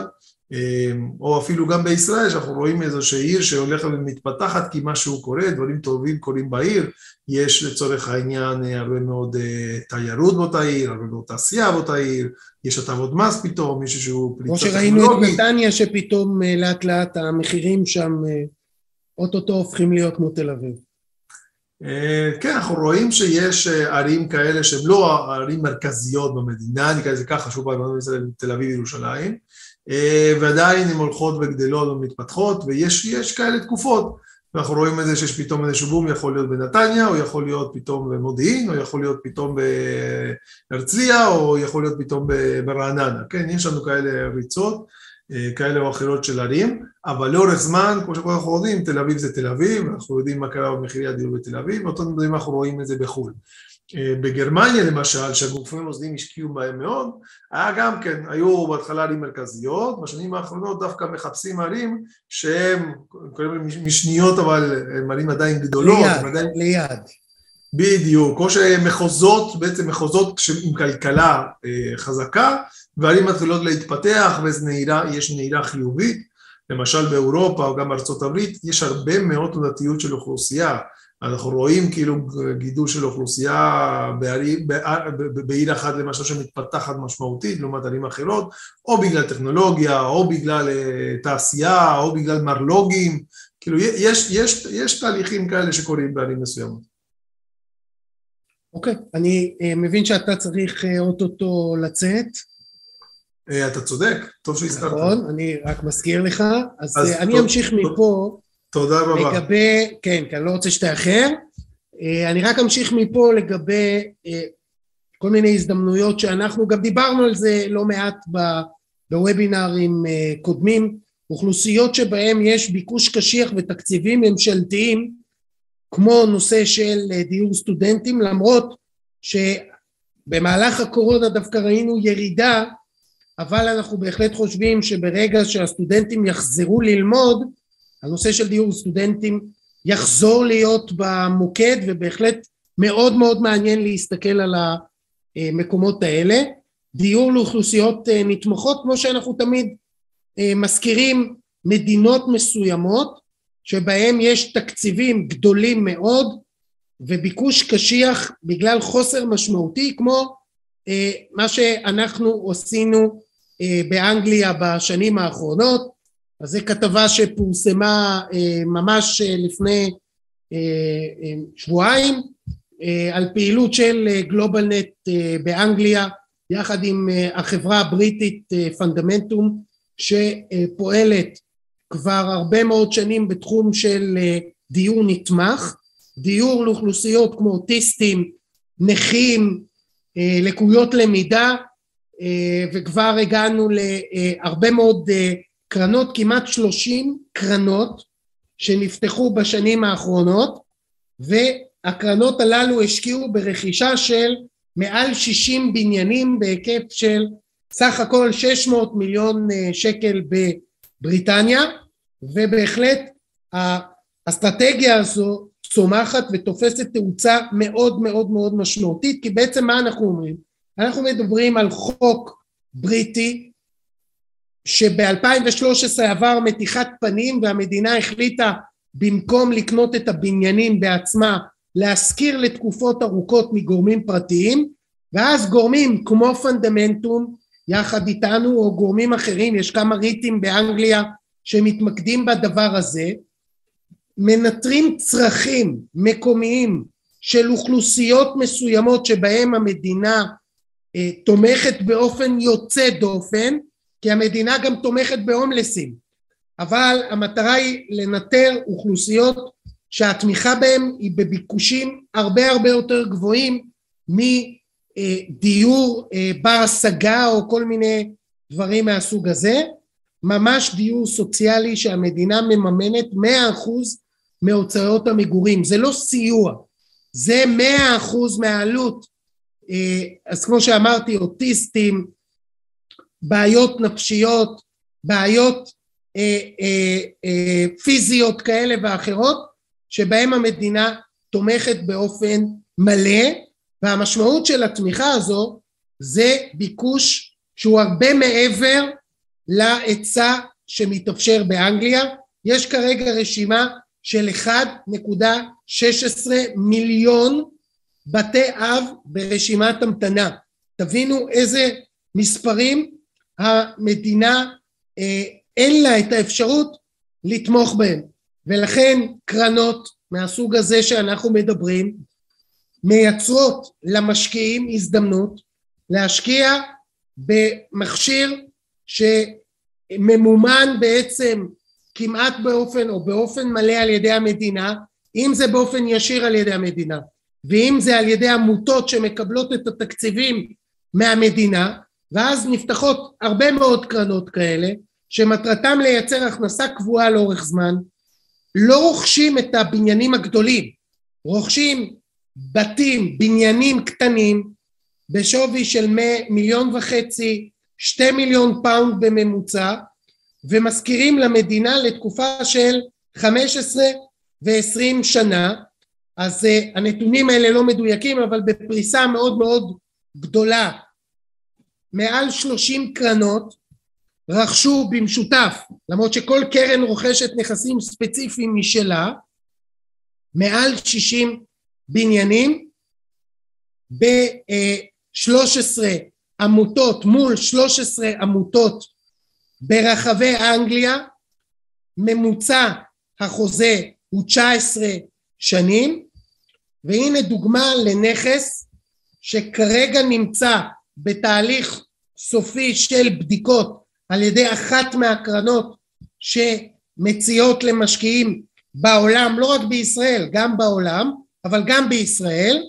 [SPEAKER 4] או אפילו גם בישראל, שאנחנו רואים איזושהי עיר שהולכת ומתפתחת כי משהו קורה, דברים טובים קורים בעיר, יש לצורך העניין אה, הרבה מאוד אה, תיירות באותה עיר, הרבה מאוד תעשייה באותה עיר, יש הטבות מס פתאום, יש איזשהו
[SPEAKER 3] פליטה טכנולוגית. כמו שראינו את נתניה שפתאום אה, לאט לאט המחירים שם אוטוטו הופכים להיות כמו תל אביב.
[SPEAKER 4] כן, אנחנו רואים שיש ערים כאלה שהן לא ערים מרכזיות במדינה, נקרא לזה ככה, שוב פעם, תל אביב וירושלים, אה, ועדיין הן הולכות וגדלות ומתפתחות, ויש כאלה תקופות. ואנחנו רואים את זה שיש פתאום איזשהו בום, יכול להיות בנתניה, או יכול להיות פתאום במודיעין, או יכול להיות פתאום בהרצליה, או יכול להיות פתאום ברעננה, כן? יש לנו כאלה ריצות, אה, כאלה או אחרות של ערים, אבל לאורך זמן, כמו שאנחנו יודעים, תל אביב זה תל אביב, אנחנו יודעים מה קרה במחירי הדיור בתל אביב, ואותו דברים אנחנו רואים את זה בחו"ל. אה, בגרמניה למשל, שהגופים המוסדיים השקיעו בהם מאוד, היה גם כן, היו בהתחלה ערים מרכזיות, בשנים האחרונות דווקא מחפשים ערים שהן, קוראים להם משניות אבל הן ערים עדיין גדולות.
[SPEAKER 3] ליד,
[SPEAKER 4] עדיין...
[SPEAKER 3] ליד.
[SPEAKER 4] בדיוק, או שמחוזות, בעצם מחוזות עם כלכלה אה, חזקה, וערים מתחילות להתפתח ויש נהירה חיובית, למשל באירופה או גם בארצות הברית, יש הרבה מאוד תנודתיות של אוכלוסייה. אנחנו רואים כאילו גידול של אוכלוסייה בעיר, בעיר אחת למשל שמתפתחת משמעותית לעומת ערים אחרות, או בגלל טכנולוגיה, או בגלל אה, תעשייה, או בגלל מרלוגים, כאילו יש, יש, יש תהליכים כאלה שקורים בערים מסוימות.
[SPEAKER 3] אוקיי, okay, אני uh, מבין שאתה צריך uh, אוטוטו לצאת.
[SPEAKER 4] Uh, אתה צודק, טוב שהזכרת.
[SPEAKER 3] נכון, אני רק מזכיר לך, אז, אז uh, אני אמשיך. מפה.
[SPEAKER 4] תודה רבה.
[SPEAKER 3] לגבי, כן, כי אני לא רוצה שתאחר. אה, אני רק אמשיך מפה לגבי אה, כל מיני הזדמנויות שאנחנו גם דיברנו על זה לא מעט בוובינארים אה, קודמים, אוכלוסיות שבהם יש ביקוש קשיח ותקציבים ממשלתיים כמו נושא של דיור סטודנטים למרות שבמהלך הקורונה דווקא ראינו ירידה אבל אנחנו בהחלט חושבים שברגע שהסטודנטים יחזרו ללמוד הנושא של דיור סטודנטים יחזור להיות במוקד ובהחלט מאוד מאוד מעניין להסתכל על המקומות האלה. דיור לאוכלוסיות אה, נתמכות כמו שאנחנו תמיד אה, מזכירים מדינות מסוימות שבהם יש תקציבים גדולים מאוד וביקוש קשיח בגלל חוסר משמעותי כמו אה, מה שאנחנו עשינו באנגליה בשנים האחרונות. אז זו כתבה שפורסמה אה, ממש אה, לפני אה, שבועיים על פעילות של גלובלנט באנגליה יחד עם החברה הבריטית פונדמנטום שפועלת כבר הרבה מאוד שנים בתחום של דיור נתמך, דיור לאוכלוסיות כמו אוטיסטים, נכים, לקויות למידה וכבר הגענו להרבה מאוד קרנות, כמעט שלושים קרנות שנפתחו בשנים האחרונות והקרנות הללו השקיעו ברכישה של מעל שישים בניינים בהיקף של סך הכל שש מאות מיליון אה, שקל בבריטניה ובהחלט האסטרטגיה הזו צומחת ותופסת תאוצה מאוד מאוד מאוד משמעותית כי בעצם מה אנחנו אומרים? אנחנו מדברים על חוק בריטי שב-2013 עבר מתיחת פנים והמדינה החליטה במקום לקנות את הבניינים בעצמה להשכיר לתקופות ארוכות מגורמים פרטיים ואז גורמים כמו פונדמנטום יחד איתנו או גורמים אחרים יש כמה ריטים באנגליה שמתמקדים בדבר הזה מנטרים צרכים מקומיים של אוכלוסיות מסוימות שבהם המדינה תומכת באופן יוצא דופן כי המדינה גם תומכת בהומלסים. אבל המטרה היא לנטר אוכלוסיות שהתמיכה בהם היא בביקושים הרבה הרבה יותר גבוהים מדיור אה, בר השגה או כל מיני דברים מהסוג הזה. ממש דיור סוציאלי שהמדינה מממנת מאה אחוז מהוצאות המגורים. זה לא סיוע זה מאה אחוז מהעלות. אה, אז כמו שאמרתי אוטיסטים בעיות נפשיות בעיות אה, אה, אה, פיזיות כאלה ואחרות שבהם המדינה תומכת באופן מלא והמשמעות של התמיכה הזו זה ביקוש שהוא הרבה מעבר להיצע שמתאפשר באנגליה. יש כרגע רשימה של 1.16 מיליון בתי אב ברשימת המתנה. תבינו איזה מספרים המדינה אה, אין לה את האפשרות לתמוך בהם. ולכן קרנות מהסוג הזה שאנחנו מדברים מייצרות למשקיעים הזדמנות להשקיע במכשיר שממומן בעצם כמעט באופן או באופן מלא על ידי המדינה אם זה באופן ישיר על ידי המדינה ואם זה על ידי עמותות שמקבלות את התקציבים מהמדינה ואז נפתחות הרבה מאוד קרנות כאלה שמטרתם לייצר הכנסה קבועה לאורך זמן לא רוכשים את הבניינים הגדולים. רוכשים בתים בניינים קטנים בשווי של מיליון וחצי שתי מיליון pound בממוצע ומשכירים למדינה לתקופה של חמש עשרה ועשרים שנה אז אה, הנתונים האלה לא מדויקים אבל בפריסה מאוד מאוד גדולה. מעל שלושים קרנות רכשו במשותף למרות שכל קרן רוכשת נכסים ספציפיים משלה מעל שישים בניינים בשלוש עשרה עמותות מול שלוש עשרה עמותות ברחבי אנגליה. ממוצע החוזה הוא תשע עשרה שנים והנה דוגמה לנכס שכרגע נמצא בתהליך סופי של בדיקות על ידי אחת מהקרנות שמציעות למשקיעים בעולם, לא רק בישראל, גם בעולם, אבל גם בישראל,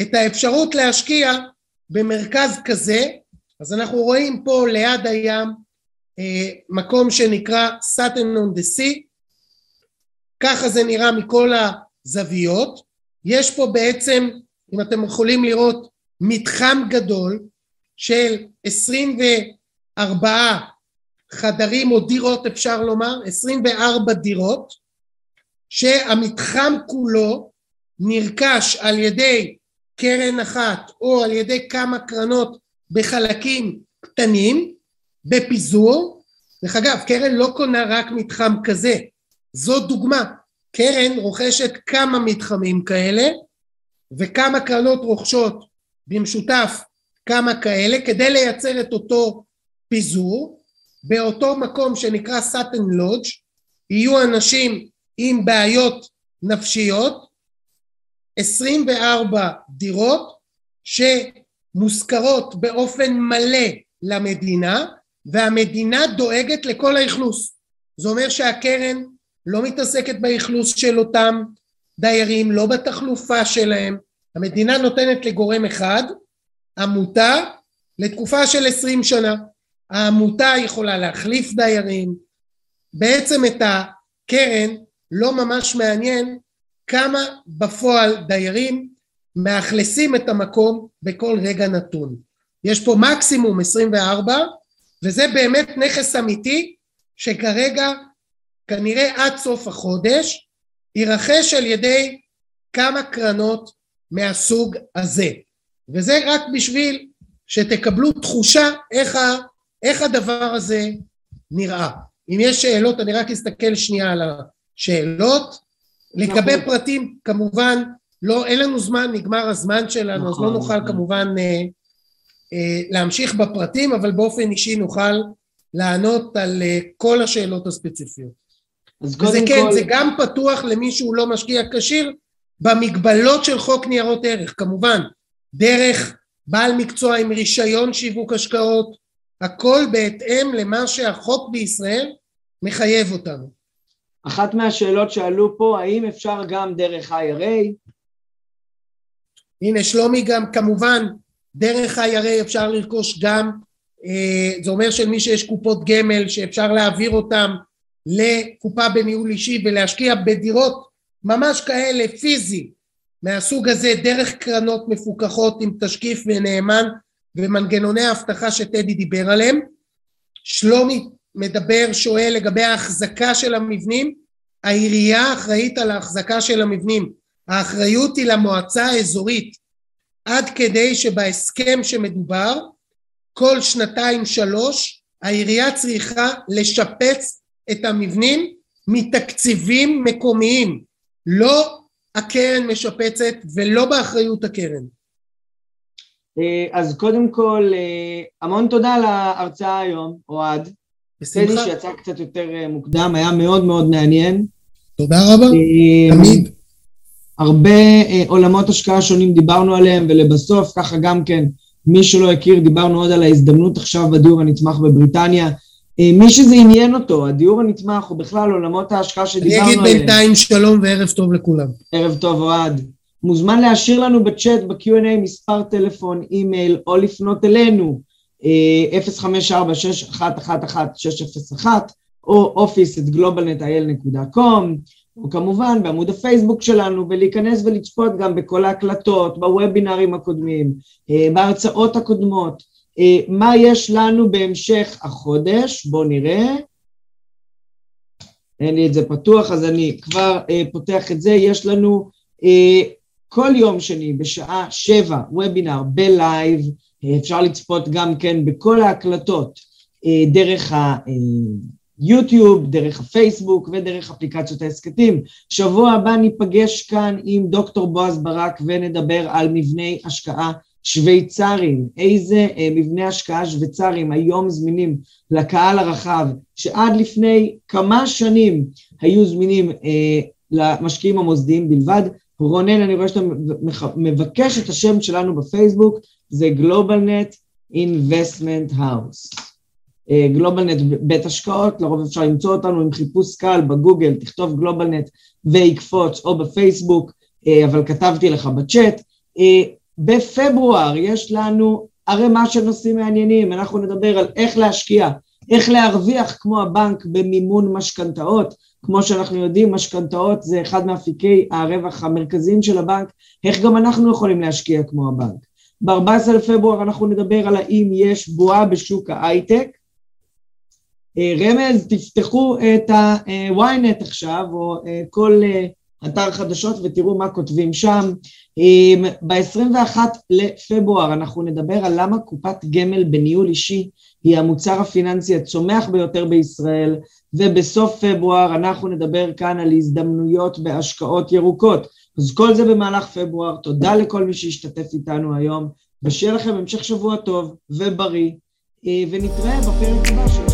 [SPEAKER 3] את האפשרות להשקיע במרכז כזה, אז אנחנו רואים פה ליד הים אה, מקום שנקרא סאטן און דה סי, ככה זה נראה מכל הזוויות, יש פה בעצם, אם אתם יכולים לראות, מתחם גדול של עשרים וארבעה חדרים או דירות אפשר לומר, עשרים וארבע דירות, שהמתחם כולו נרכש על ידי קרן אחת או על ידי כמה קרנות בחלקים קטנים בפיזור. דרך אגב קרן לא קונה רק מתחם כזה. זו דוגמה קרן רוכשת כמה מתחמים כאלה וכמה קרנות רוכשות במשותף כמה כאלה כדי לייצר את אותו פיזור. באותו מקום שנקרא סאטן לודג' יהיו אנשים עם בעיות נפשיות 24 דירות שמושכרות באופן מלא למדינה והמדינה דואגת לכל האכלוס. זה אומר שהקרן לא מתעסקת באכלוס של אותם דיירים לא בתחלופה שלהם. המדינה נותנת לגורם אחד עמותה לתקופה של עשרים שנה. העמותה יכולה להחליף דיירים. בעצם את הקרן לא ממש מעניין כמה בפועל דיירים מאכלסים את המקום בכל רגע נתון. יש פה מקסימום 24 וזה באמת נכס אמיתי שכרגע כנראה עד סוף החודש יירכש על ידי כמה קרנות מהסוג הזה וזה רק בשביל שתקבלו תחושה איך, ה, איך הדבר הזה נראה. אם יש שאלות אני רק אסתכל שנייה על השאלות לגבי נכון. פרטים כמובן לא, אין לנו זמן, נגמר הזמן שלנו, נכון, אז לא נכון, נוכל נכון. כמובן אה, אה, להמשיך בפרטים, אבל באופן אישי נוכל לענות על אה, כל השאלות הספציפיות. וזה כן, כל... זה גם פתוח למי שהוא לא משקיע כשיר, במגבלות של חוק ניירות ערך, כמובן, דרך בעל מקצוע עם רישיון שיווק השקעות, הכל בהתאם למה שהחוק בישראל מחייב אותנו.
[SPEAKER 2] אחת מהשאלות שעלו פה, האם אפשר גם דרך IRA?
[SPEAKER 3] הנה שלומי גם כמובן דרך IRA אפשר לרכוש גם, אה, זה אומר של מי שיש קופות גמל שאפשר להעביר אותם לקופה בניהול אישי ולהשקיע בדירות ממש כאלה פיזי. מהסוג הזה דרך קרנות מפוקחות עם תשקיף ונאמן ומנגנוני האבטחה שטדי דיבר עליהם. שלומי מדבר, שואל לגבי ההחזקה של המבנים, העירייה אחראית על ההחזקה של המבנים, האחריות היא למועצה האזורית. עד כדי שבהסכם שמדובר כל שנתיים שלוש העירייה צריכה לשפץ את המבנים מתקציבים מקומיים לא הקרן משפצת ולא באחריות הקרן.
[SPEAKER 2] אה, אז קודם כל אה, המון תודה על ההרצאה היום אוהד. בשמחה. שיצא קצת יותר אה, מוקדם היה מאוד מאוד מעניין.
[SPEAKER 3] תודה רבה, תמיד.
[SPEAKER 2] הרבה עולמות השקעה שונים דיברנו עליהם ולבסוף ככה גם כן מי שלא הכיר דיברנו עוד על ההזדמנות עכשיו בדיור הנתמך בבריטניה מי שזה עניין אותו, הדיור הנתמך או בכלל עולמות ההשקעה שדיברנו
[SPEAKER 3] עליהם. אני אגיד בינתיים שלום וערב טוב לכולם.
[SPEAKER 2] ערב טוב אוהד. מוזמן להשאיר לנו בצ'אט ב-Q&A מספר טלפון, אימייל או לפנות אלינו 054-6111-601 או office at globalnetil.com או כמובן בעמוד הפייסבוק שלנו ולהיכנס ולצפות גם בכל ההקלטות, בוובינרים הקודמים, אה, בהרצאות הקודמות אה, מה יש לנו בהמשך החודש? בואו נראה. אין לי את זה פתוח, אז אני כבר אה, פותח את זה. יש לנו אה, כל יום שני בשעה שבע וובינר ב live, אה, אפשר לצפות גם כן בכל ההקלטות אה, דרך היוטיוב, דרך הפייסבוק ודרך אפליקציות ההסכתים. שבוע הבא ניפגש כאן עם דוקטור בועז ברק ונדבר על מבני השקעה שוויצרים, איזה אה, מבני השקעה שוויצרים היום זמינים לקהל הרחב, שעד לפני כמה שנים היו זמינים אה, למשקיעים המוסדיים בלבד. רונן, אני רואה שאתה מבקש את השם שלנו בפייסבוק, זה GlobalNet Investment House. גלובלנט אה, בית השקעות, לרוב אפשר למצוא אותנו עם חיפוש קל בגוגל, תכתוב גלובלנט ויקפוץ, או בפייסבוק, אה, אבל כתבתי לך בצ'אט. אה, בפברואר יש לנו ערימה של נושאים מעניינים, אנחנו נדבר על איך להשקיע, איך להרוויח כמו הבנק במימון משכנתאות, כמו שאנחנו יודעים משכנתאות זה אחד מאפיקי הרווח המרכזיים של הבנק, איך גם אנחנו יכולים להשקיע כמו הבנק. ב-14 לפברואר אנחנו נדבר על האם יש בועה בשוק ההייטק. אה, רמז, תפתחו את ה-ynet עכשיו, או אה, כל אה, אתר חדשות ותראו מה כותבים שם. ב-21 לפברואר אנחנו נדבר על למה קופת גמל בניהול אישי היא המוצר הפיננסי הצומח ביותר בישראל, ובסוף פברואר אנחנו נדבר כאן על הזדמנויות בהשקעות ירוקות. אז כל זה במהלך פברואר, תודה לכל מי שהשתתף איתנו היום, ושיהיה לכם המשך שבוע טוב ובריא, ונתראה בפרק הבא של.